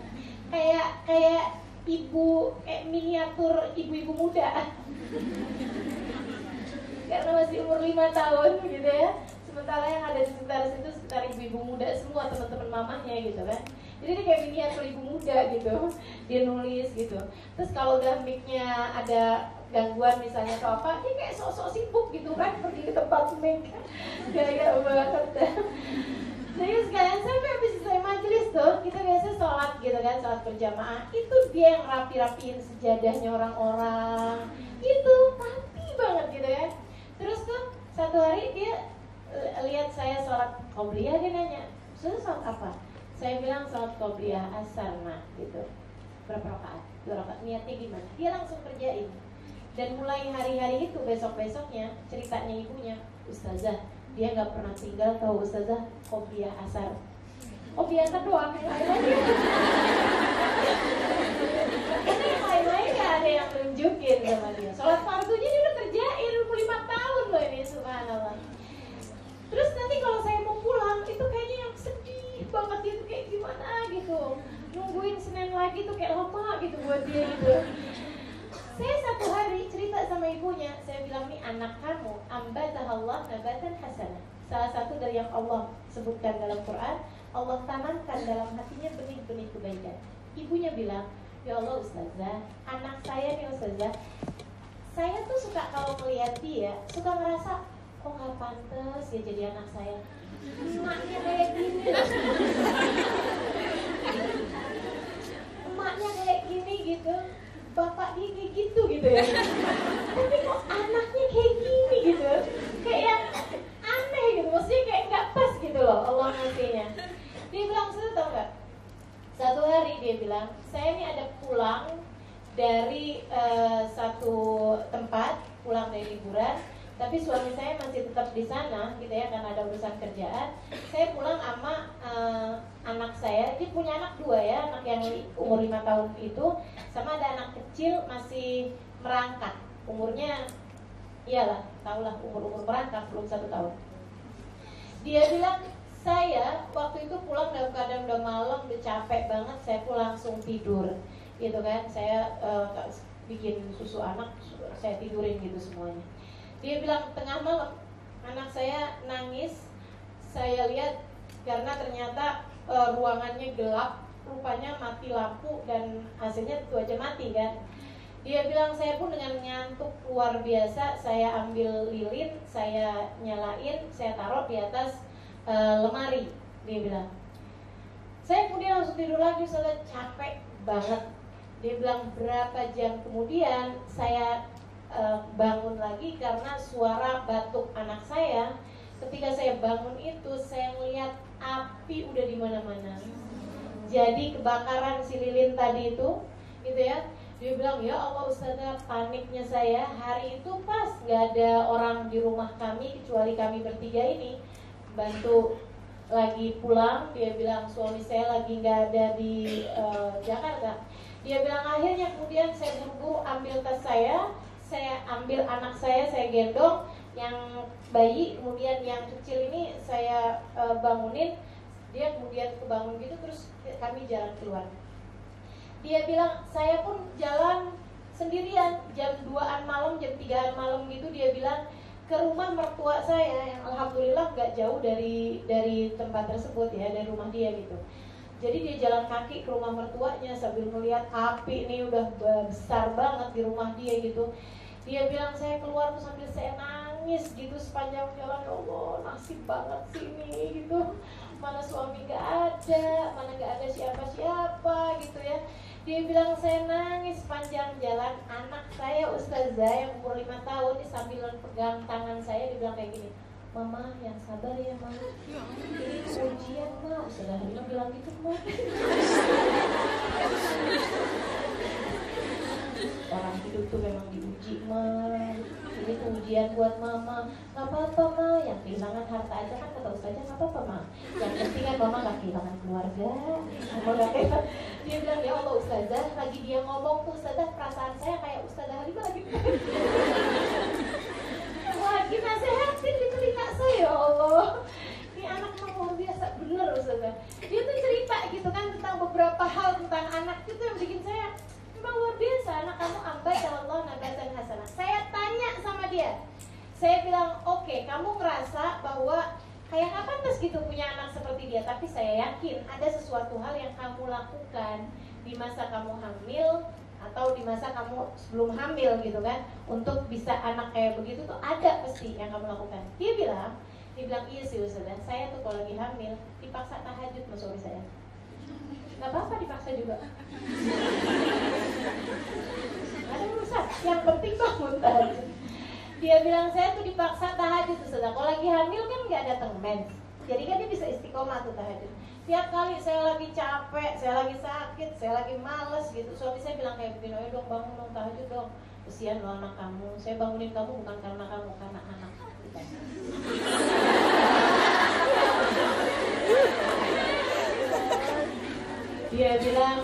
Kayak kayak ibu kayak miniatur ibu-ibu muda. Karena masih umur lima tahun gitu ya. Sementara yang ada di sekitar situ sekitar ibu-ibu muda semua teman-teman mamanya gitu kan. Jadi dia kayak miniatur ibu muda gitu. Dia nulis gitu. Terus kalau udah micnya ada gangguan misalnya atau apa dia kayak sok-sok sibuk gitu kan pergi ke tempat mic gaya banget. Jadi sekalian sampai habis selesai majelis tuh kita biasa sholat gitu kan sholat berjamaah. Itu dia yang rapi-rapiin sejadahnya orang-orang. Itu rapi banget gitu ya terus tuh satu hari dia lihat saya sholat qobliyah dia nanya sudah sholat apa? Saya bilang sholat qobliyah asar nah gitu. Berapa rakaat? Dua rakaat. Niatnya gimana? Dia langsung kerjain. Dan mulai hari-hari itu besok-besoknya ceritanya ibunya ustazah dia nggak pernah tinggal tahu ustazah qobliyah asar. Oh biasa doang. Yang karena yang lain-lain gak ada yang nunjukin sama dia? Sholat fardunya dia udah kerjain 25 tahun loh ini subhanallah terus nanti kalau saya mau pulang itu kayaknya yang sedih banget gitu kayak gimana gitu. Nungguin Senin lagi tuh kayak lama gitu buat dia gitu. Saya satu hari cerita sama ibunya saya bilang nih anak kamu Allah nabatan hasanah salah satu dari yang Allah sebutkan dalam Quran Allah tanamkan dalam hatinya benih-benih kebaikan. Ibunya bilang ya Allah ustazah anak saya nih ustazah saya tuh suka kalau melihat dia suka ngerasa kok nggak pantas ya jadi anak saya. Emaknya kayak gini. Emaknya kayak gini gitu. Bapak dia kayak gitu gitu ya. Tapi kok anaknya kayak gini gitu? Kayak aneh gitu. Maksudnya kayak nggak pas gitu loh Allah ngasihnya. Dia bilang saya tau nggak? Satu hari dia bilang saya ini ada pulang dari uh, satu tempat pulang dari liburan tapi suami saya masih tetap di sana gitu ya karena ada urusan kerjaan. Saya pulang sama uh, anak saya. Dia punya anak dua ya anak yang umur lima tahun itu sama ada anak kecil masih merangkak. Umurnya iyalah tahulah umur umur merangkak belum satu tahun. Dia bilang saya waktu itu pulang dalam keadaan udah malam udah capek banget saya pun langsung tidur. Gitu kan saya uh, bikin susu anak saya tidurin gitu semuanya dia bilang tengah malam anak saya nangis. Saya lihat karena ternyata uh, ruangannya gelap rupanya mati lampu dan hasilnya tentu aja mati kan? Dia bilang saya pun dengan ngantuk luar biasa saya ambil lilin saya nyalain saya taruh di atas uh, lemari dia bilang. Saya kemudian langsung tidur lagi saya capek banget. Dia bilang berapa jam kemudian saya uh, bangun lagi karena suara batuk anak saya. Ketika saya bangun itu saya melihat api udah di mana-mana. Jadi kebakaran si lilin tadi itu, gitu ya. Dia bilang ya Allah Ustazah paniknya saya hari itu pas nggak ada orang di rumah kami kecuali kami bertiga ini bantu lagi pulang dia bilang suami saya lagi nggak ada di uh, Jakarta dia bilang akhirnya kemudian saya buru-buru ambil tas saya, saya ambil anak saya, saya gendong yang bayi, kemudian yang kecil ini saya uh, bangunin, dia kemudian kebangun gitu terus kami jalan keluar. Dia bilang saya pun jalan sendirian jam 2an malam, jam 3an malam gitu dia bilang ke rumah mertua saya yang alhamdulillah nggak jauh dari dari tempat tersebut ya dari rumah dia gitu jadi dia jalan kaki ke rumah mertuanya sambil melihat api ini udah besar banget di rumah dia gitu. Dia bilang saya keluar tuh sambil saya nangis gitu sepanjang jalan. Ya Allah nasib banget sih ini gitu. Mana suami gak ada, mana gak ada siapa-siapa gitu ya. Dia bilang saya nangis sepanjang jalan. Anak saya Ustazah yang umur 5 tahun nih sambil pegang tangan saya dia bilang kayak gini. Mama yang sabar ya mama Ini ujian ma. Ustazah Halima bilang gitu ma Orang hidup tuh memang diuji ma Ini ujian buat mama. Gak apa-apa ma. Yang kehilangan harta aja kan kata Ustazah gak apa-apa ma. Yang penting kan mama gak kehilangan keluarga. Mama gak kehilangan Dia bilang ya Allah Ustazah Lagi dia ngomong tuh Ustazah perasaan saya kayak Ustazah Halima lagi lagi nasehatin di telinga saya ya Allah ini anak memang luar biasa bener Ustazah dia tuh cerita gitu kan tentang beberapa hal tentang anak itu yang bikin saya memang luar biasa anak kamu ambai kalau Allah nabatan hasanah saya tanya sama dia saya bilang oke okay, kamu ngerasa bahwa kayak kapan pas gitu punya anak seperti dia tapi saya yakin ada sesuatu hal yang kamu lakukan di masa kamu hamil atau di masa kamu sebelum hamil gitu kan untuk bisa anak kayak begitu tuh ada pasti yang kamu lakukan. Dia bilang dia bilang iya sih Ustazah saya tuh kalau lagi hamil dipaksa tahajud sama suami saya. Nggak apa-apa dipaksa juga. Ada urusan yang penting bangun tahajud. Dia bilang saya tuh dipaksa tahajud Ustazah kalau lagi hamil kan nggak datang mens jadi kan dia bisa istiqomah tuh tahajud. Tiap kali saya lagi capek, saya lagi sakit, saya lagi males gitu Suami saya bilang kayak begini, dong bangun dong, tahajud dong Kesian lo anak kamu, saya bangunin kamu bukan karena kamu, karena anak Dia bilang,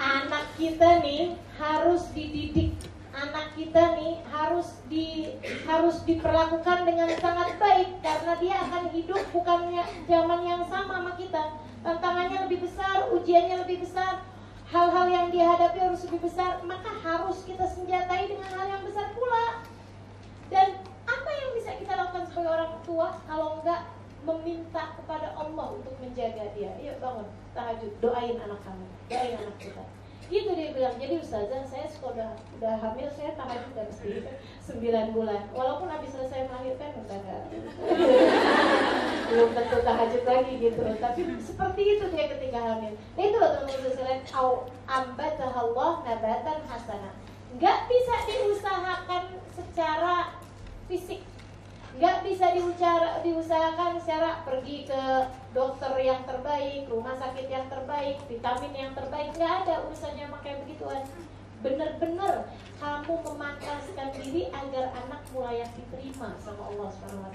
anak kita nih harus dididik. Anak kita nih harus di harus diperlakukan dengan sangat baik karena dia akan hidup bukannya zaman yang sama sama kita. Tantangannya lebih besar ujiannya lebih besar hal-hal yang dihadapi harus lebih besar maka harus kita senjatai dengan hal yang besar pula dan apa yang bisa kita lakukan sebagai orang tua kalau enggak meminta kepada Allah untuk menjaga dia. Yuk bangun, tahajud, doain anak kamu, doain anak kita. Gitu dia bilang, jadi ustazah saya suka udah, hamil, saya tahajud mesti 9 bulan. Walaupun habis selesai melahirkan udah gak belum tentu tahajud lagi gitu. Tapi seperti itu dia ketika hamil. Nah itu loh teman-teman sekalian, au ambatahallah nabatan hasanah. Nggak bisa diusahakan secara fisik nggak bisa diucara, diusahakan secara pergi ke dokter yang terbaik, rumah sakit yang terbaik, vitamin yang terbaik, nggak ada urusannya pakai begituan. Bener-bener kamu memantaskan diri agar anak mulai diterima sama Allah Taala.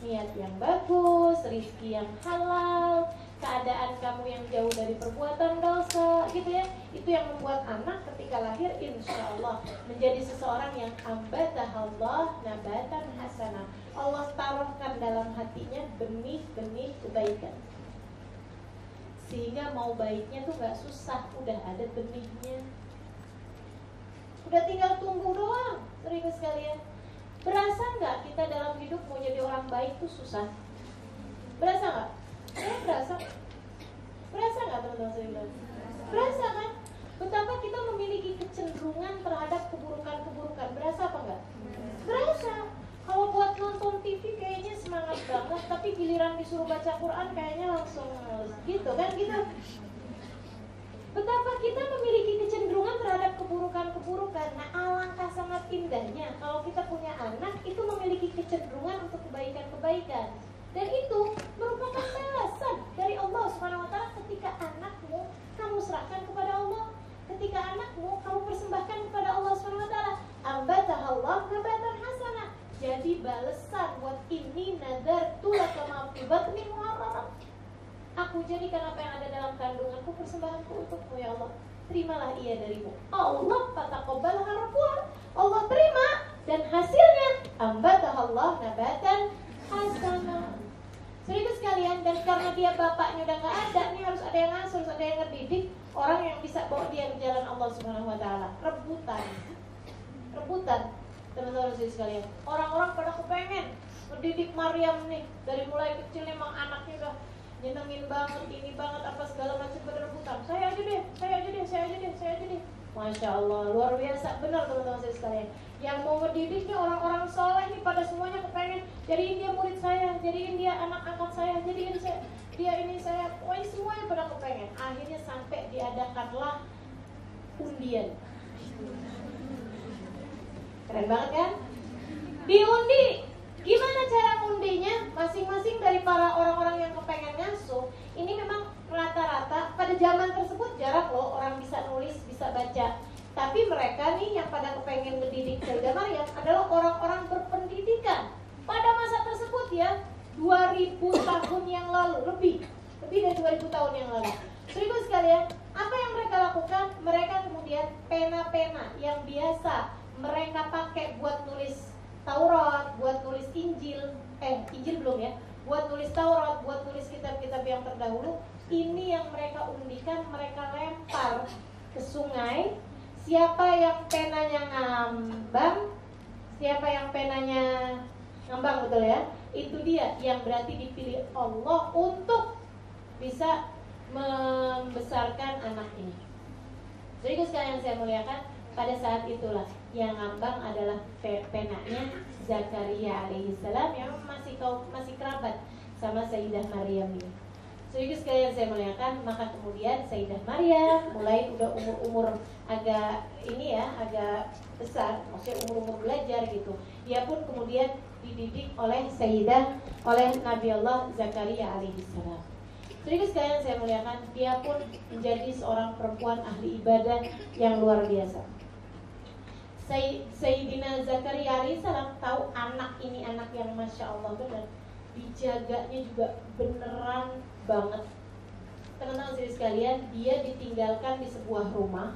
Niat yang bagus, rizki yang halal, keadaan kamu yang jauh dari perbuatan dosa gitu ya. Itu yang membuat anak ketika lahir insya Allah menjadi seseorang yang ambatah Allah nabatan hasanah. Allah taruhkan dalam hatinya benih-benih kebaikan. Sehingga mau baiknya tuh gak susah udah ada benihnya. Udah tinggal tunggu doang sering sekalian berasa nggak kita dalam hidup mau jadi orang baik tuh susah? Berasa nggak? Saya berasa. Berasa nggak teman-teman saya berasa kan? Betapa kita memiliki kecenderungan terhadap keburukan-keburukan. Berasa apa enggak berasa. Kalau buat nonton TV kayaknya semangat banget tapi giliran disuruh baca Quran kayaknya langsung gitu kan gitu Betapa kita memiliki kecenderungan terhadap keburukan-keburukan Nah alangkah sangat indahnya Kalau kita punya anak itu memiliki kecenderungan untuk kebaikan-kebaikan dan itu merupakan balasan dari Allah taala ketika anakmu kamu serahkan kepada Allah. Ketika anakmu kamu persembahkan kepada Allah Subhanahu wa taala. Nabatan hasanah. Jadi balasan buat ini nazar tulah batni muharram. Aku jadikan apa yang ada dalam kandunganku persembahanku untukmu ya Allah. Terimalah ia darimu. Allah fataqabbal harapuan. Allah terima dan hasilnya ambatah Allah nabatan hasanah. Seribu sekalian dan karena dia bapaknya udah nggak ada nih harus ada yang ngasuh, harus ada yang ngedidik orang yang bisa bawa dia ke jalan Allah Subhanahu Wa Taala. Rebutan, rebutan teman-teman sekalian. Orang-orang pada kepengen mendidik Maryam nih dari mulai kecil memang anaknya udah nyenengin banget ini banget apa segala macam pada rebutan. Saya aja deh, saya aja deh, saya aja deh, saya aja deh. Masya Allah, luar biasa, benar teman-teman sekalian. Yang mau ngedidiknya orang-orang soleh nih pada semuanya kepengen jadiin dia murid saya jadiin dia anak angkat saya jadiin saya dia ini saya. Wah semuanya pada kepengen. Akhirnya sampai diadakanlah undian. Keren banget kan? Diundi gimana cara undinya masing-masing dari para orang-orang yang kepengen ngasuh ini memang rata-rata pada zaman tersebut jarak loh orang bisa nulis bisa baca tapi mereka nih yang pada kepengen mendidik Sayyidah Maryam adalah orang-orang berpendidikan pada masa tersebut ya 2000 tahun yang lalu lebih lebih dari 2000 tahun yang lalu. Seribu sekalian, apa yang mereka lakukan? Mereka kemudian pena-pena yang biasa mereka pakai buat nulis Taurat, buat nulis Injil, eh Injil belum ya, buat nulis Taurat, buat nulis kitab-kitab yang terdahulu, ini yang mereka undikan, mereka lempar ke sungai. Siapa yang penanya ngambang? Siapa yang penanya ngambang betul ya? Itu dia yang berarti dipilih Allah untuk bisa membesarkan anak ini. Jadi sekalian saya muliakan pada saat itulah yang ngambang adalah penanya Zakaria alaihissalam yang masih kau masih kerabat sama Sayyidah Maryam ini Sehingga sekalian saya muliakan, maka kemudian Sayyidah Maria mulai udah umur-umur agak ini ya, agak besar, maksudnya umur-umur belajar gitu. Dia pun kemudian dididik oleh Sayyidah, oleh Nabi Allah Zakaria alaihissalam. Sehingga sekalian saya muliakan, dia pun menjadi seorang perempuan ahli ibadah yang luar biasa. Sayyidina Zakaria alaihissalam tahu anak ini anak yang masya Allah benar dijaganya juga beneran banget. Teman-teman sekalian dia ditinggalkan di sebuah rumah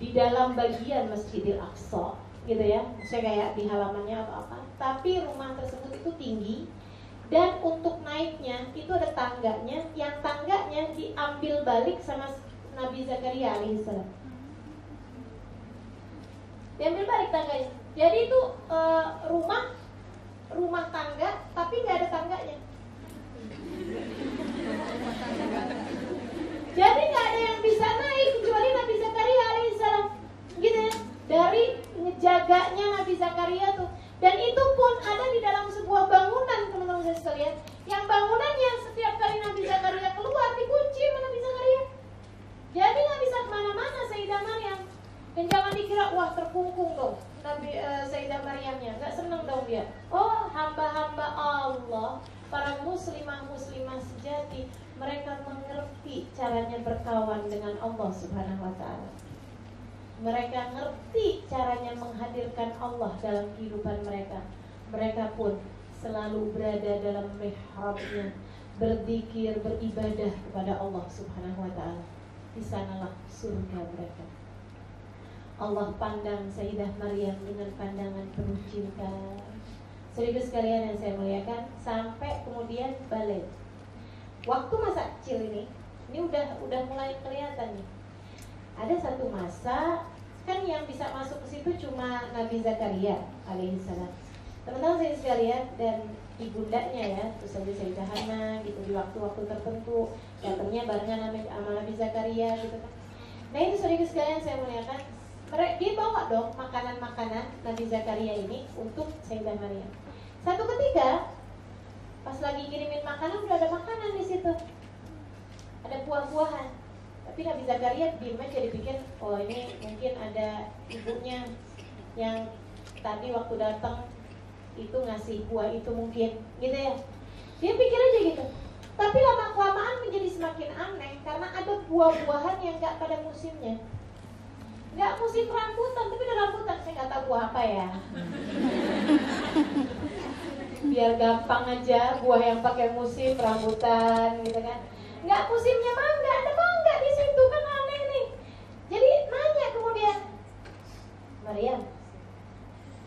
di dalam bagian Masjidil Aqsa gitu ya saya kayak di halamannya atau apa. Tapi rumah tersebut itu tinggi dan untuk naiknya itu ada tangganya. Yang tangganya diambil balik sama Nabi Zakaria alaihissalam diambil balik tangganya. Jadi itu uh, rumah rumah tangga tapi nggak ada tangganya. Jadi nggak ada yang bisa naik kecuali Nabi Zakaria alaihissalam gitu ya. Dari ngejaganya Nabi Zakaria tuh. Dan itu pun ada di dalam sebuah bangunan teman-teman saya sekalian yang bangunan yang setiap kali Nabi Zakaria keluar dikunci sama bisa Zakaria. Jadi nggak bisa ke mana-mana Sayyidah Maryam dan jangan dikira wah terkungkung dong Nabi uh, Sayyidah Maryamnya, nggak seneng dong dia. Oh hamba-hamba Allah, para muslimah muslimah sejati, mereka mengerti caranya berkawan dengan Allah Subhanahu Wa Taala. Mereka ngerti caranya menghadirkan Allah dalam kehidupan mereka. Mereka pun selalu berada dalam mihrabnya, berzikir, beribadah kepada Allah Subhanahu Wa Taala. Di sanalah surga mereka. Allah pandang Sayyidah Maryam dengan pandangan penuh cinta. Seribu sekalian yang saya muliakan, sampai kemudian balik. Waktu masa kecil ini ini udah udah mulai kelihatan nih. Ada satu masa kan yang bisa masuk ke situ cuma Nabi Zakaria alaihissalam teman-teman saya sekalian dan ibundanya ya terus saja saya Hana gitu di waktu-waktu tertentu datangnya barengan sama Nabi Zakaria gitu kan. Nah itu saudara sekalian saya muliakan mereka dia bawa dong makanan-makanan Nabi Zakaria ini untuk Sayyidah Maria satu ketika pas lagi kirimin makanan udah ada makanan di situ. Ada buah-buahan. Tapi Nabi Zakaria diem aja dipikir oh ini mungkin ada ibunya yang tadi waktu datang itu ngasih buah itu mungkin gitu ya. Dia pikir aja gitu. Tapi lama kelamaan menjadi semakin aneh karena ada buah-buahan yang gak pada musimnya nggak musim rambutan tapi ada rambutan. Saya nggak tahu buah apa ya. Biar gampang aja buah yang pakai musim rambutan gitu kan. Nggak musimnya mangga ada mangga di situ? Kan aneh nih. Jadi nanya kemudian Maria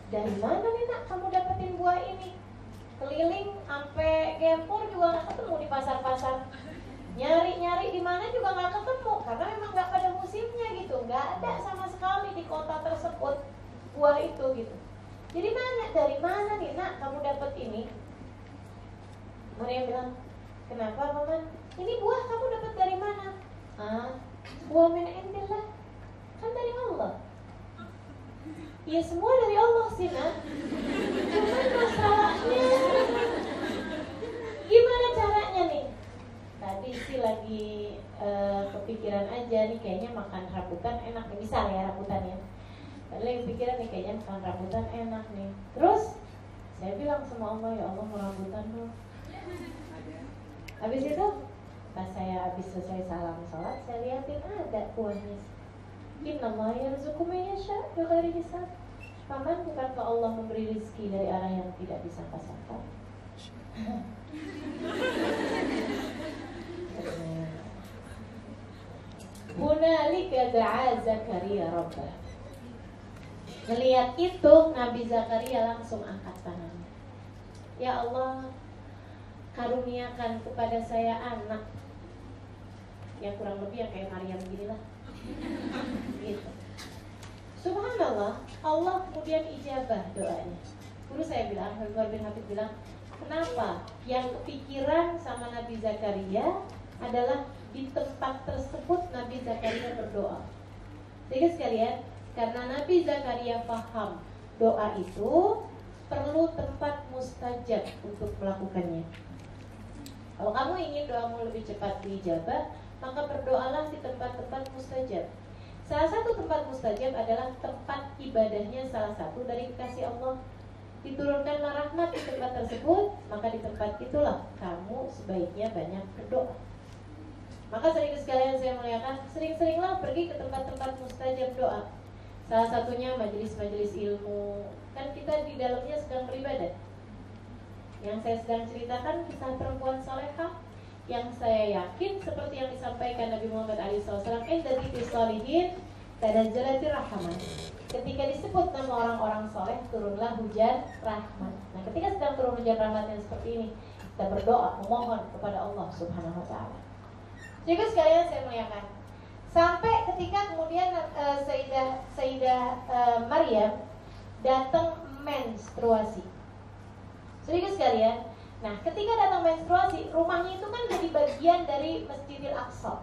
dari mana nih nak kamu dapetin buah ini? Keliling sampai Gempur juga nggak ketemu di pasar-pasar nyari-nyari di mana juga nggak ketemu karena memang nggak pada musimnya gitu nggak ada sama sekali di kota tersebut buah itu gitu jadi nanya dari mana nih nak kamu dapat ini? Maria bilang, kenapa paman? Ini buah kamu dapat dari mana? Ah, buah min indillah. Kan dari Allah. Ya semua dari Allah sih nak. Cuman masalahnya gimana caranya nih? Tadi sih lagi uh, kepikiran aja nih kayaknya makan rambutan enak nih. Bisa ya rambutan ya. Lagi pikiran nih kayaknya makan rambutan enak nih. Terus saya bilang sama Allah ya Allah mau rambutan dong. Habis itu pas saya habis selesai salam sholat saya liatin ada kuahnya. Inna Allah yarzuqu man yasha bighairi hisab. Paman bukankah Allah memberi rezeki dari arah yang tidak disangka-sangka? Hunalika da'a Zakaria rabbah Melihat itu Nabi Zakaria langsung angkat tangannya. Ya Allah, karuniakan kepada saya anak yang kurang lebih yang kayak Maryam gini lah. Gitu. Subhanallah, Allah kemudian ijabah doanya. Guru saya bilang, Habib bin Habib bilang, kenapa yang kepikiran sama Nabi Zakaria adalah di tempat tersebut Nabi Zakaria berdoa. Jadi sekalian, karena Nabi Zakaria paham doa itu perlu tempat mustajab untuk melakukannya. Kalau kamu ingin doamu lebih cepat dijabah, maka berdoalah di tempat-tempat mustajab. Salah satu tempat mustajab adalah tempat ibadahnya salah satu dari kekasih Allah. Diturunkanlah rahmat di tempat tersebut, maka di tempat itulah kamu sebaiknya banyak berdoa. Maka sering sekalian saya muliakan, sering-seringlah pergi ke tempat-tempat mustajab doa. Salah satunya majelis-majelis ilmu. Kan kita di dalamnya sedang beribadah. Yang saya sedang ceritakan kisah perempuan salehah yang saya yakin seperti yang disampaikan Nabi Muhammad SAW inda dzikri sholihin tanazzalatir rahmat. Ketika disebut nama orang-orang soleh turunlah hujan rahmat. Nah, ketika sedang turun hujan rahmat yang seperti ini, kita berdoa memohon kepada Allah Subhanahu wa taala. Jadi sekalian saya muliakan, Sampai ketika kemudian uh, Sayyidah, Sayyidah uh, Maryam datang menstruasi. Sedikit sekalian. Nah, ketika datang menstruasi, rumahnya itu kan jadi bagian dari Masjidil Aqsa.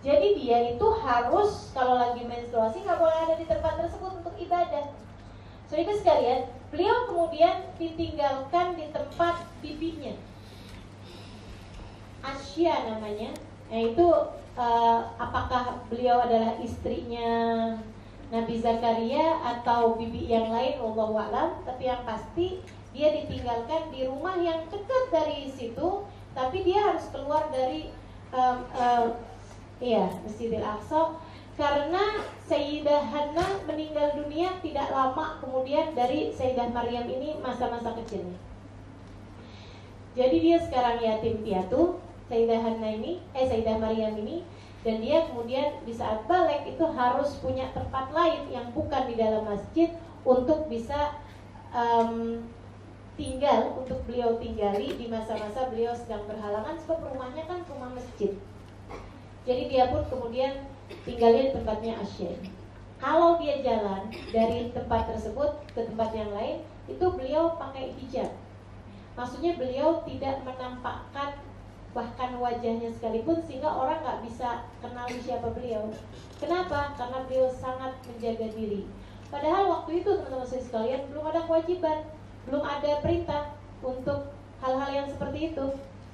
Jadi dia itu harus kalau lagi menstruasi nggak boleh ada di tempat tersebut untuk ibadah. Sedikit sekalian, beliau kemudian ditinggalkan di tempat bibinya. Asya namanya, yaitu uh, apakah beliau adalah istrinya Nabi Zakaria atau bibi yang lain? Allah alam. Tapi yang pasti dia ditinggalkan di rumah yang dekat dari situ tapi dia harus keluar dari um, um, iya Masjidil Aqsa. Karena Sayyidah Hana meninggal dunia tidak lama kemudian dari Sayyidah Maryam ini masa-masa kecilnya. Jadi dia sekarang yatim piatu, Sayyidah Hana ini, eh Sayyidah Maryam ini, dan dia kemudian di saat balik itu harus punya tempat lain yang bukan di dalam masjid untuk bisa um, tinggal untuk beliau tinggali di masa-masa beliau sedang berhalangan sebab rumahnya kan rumah masjid. Jadi dia pun kemudian tinggalnya di tempatnya Asyir. Kalau dia jalan dari tempat tersebut ke tempat yang lain, itu beliau pakai hijab. Maksudnya beliau tidak menampakkan bahkan wajahnya sekalipun sehingga orang nggak bisa kenal siapa beliau. Kenapa? Karena beliau sangat menjaga diri. Padahal waktu itu teman-teman saya sekalian belum ada kewajiban, belum ada perintah untuk hal-hal yang seperti itu.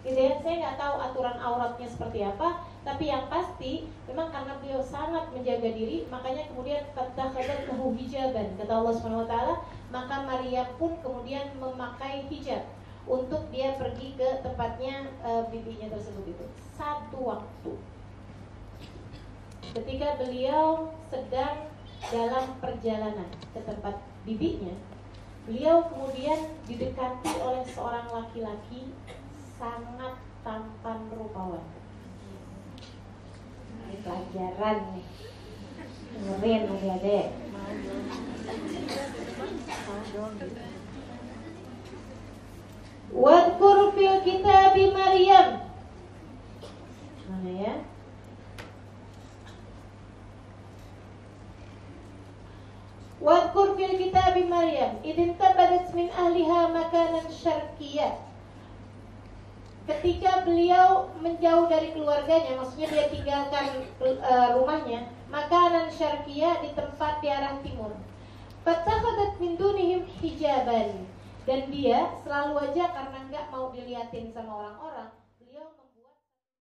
Gitu ya, saya nggak tahu aturan auratnya seperti apa, tapi yang pasti memang karena beliau sangat menjaga diri, makanya kemudian fatakhadat lahu hijaban kata Allah taala, maka Maria pun kemudian memakai hijab untuk dia pergi ke tempatnya e, bibinya tersebut itu. Satu waktu ketika beliau sedang dalam perjalanan ke tempat bibinya, beliau kemudian didekati oleh seorang laki-laki sangat tampan rupawan. Ini pelajaran nih. Dengerin adik-adik. Wadkur fil kitab Maryam. Mana ya? Wadkur fil kitab Maryam idin tabadat min ahliha makanan syarqiyah. Ketika beliau menjauh dari keluarganya, maksudnya dia tinggalkan uh, rumahnya, makanan syarqiyah di tempat di arah timur. Fatakhadat min dunihim hijaban. Dan dia selalu aja karena nggak mau diliatin sama orang-orang,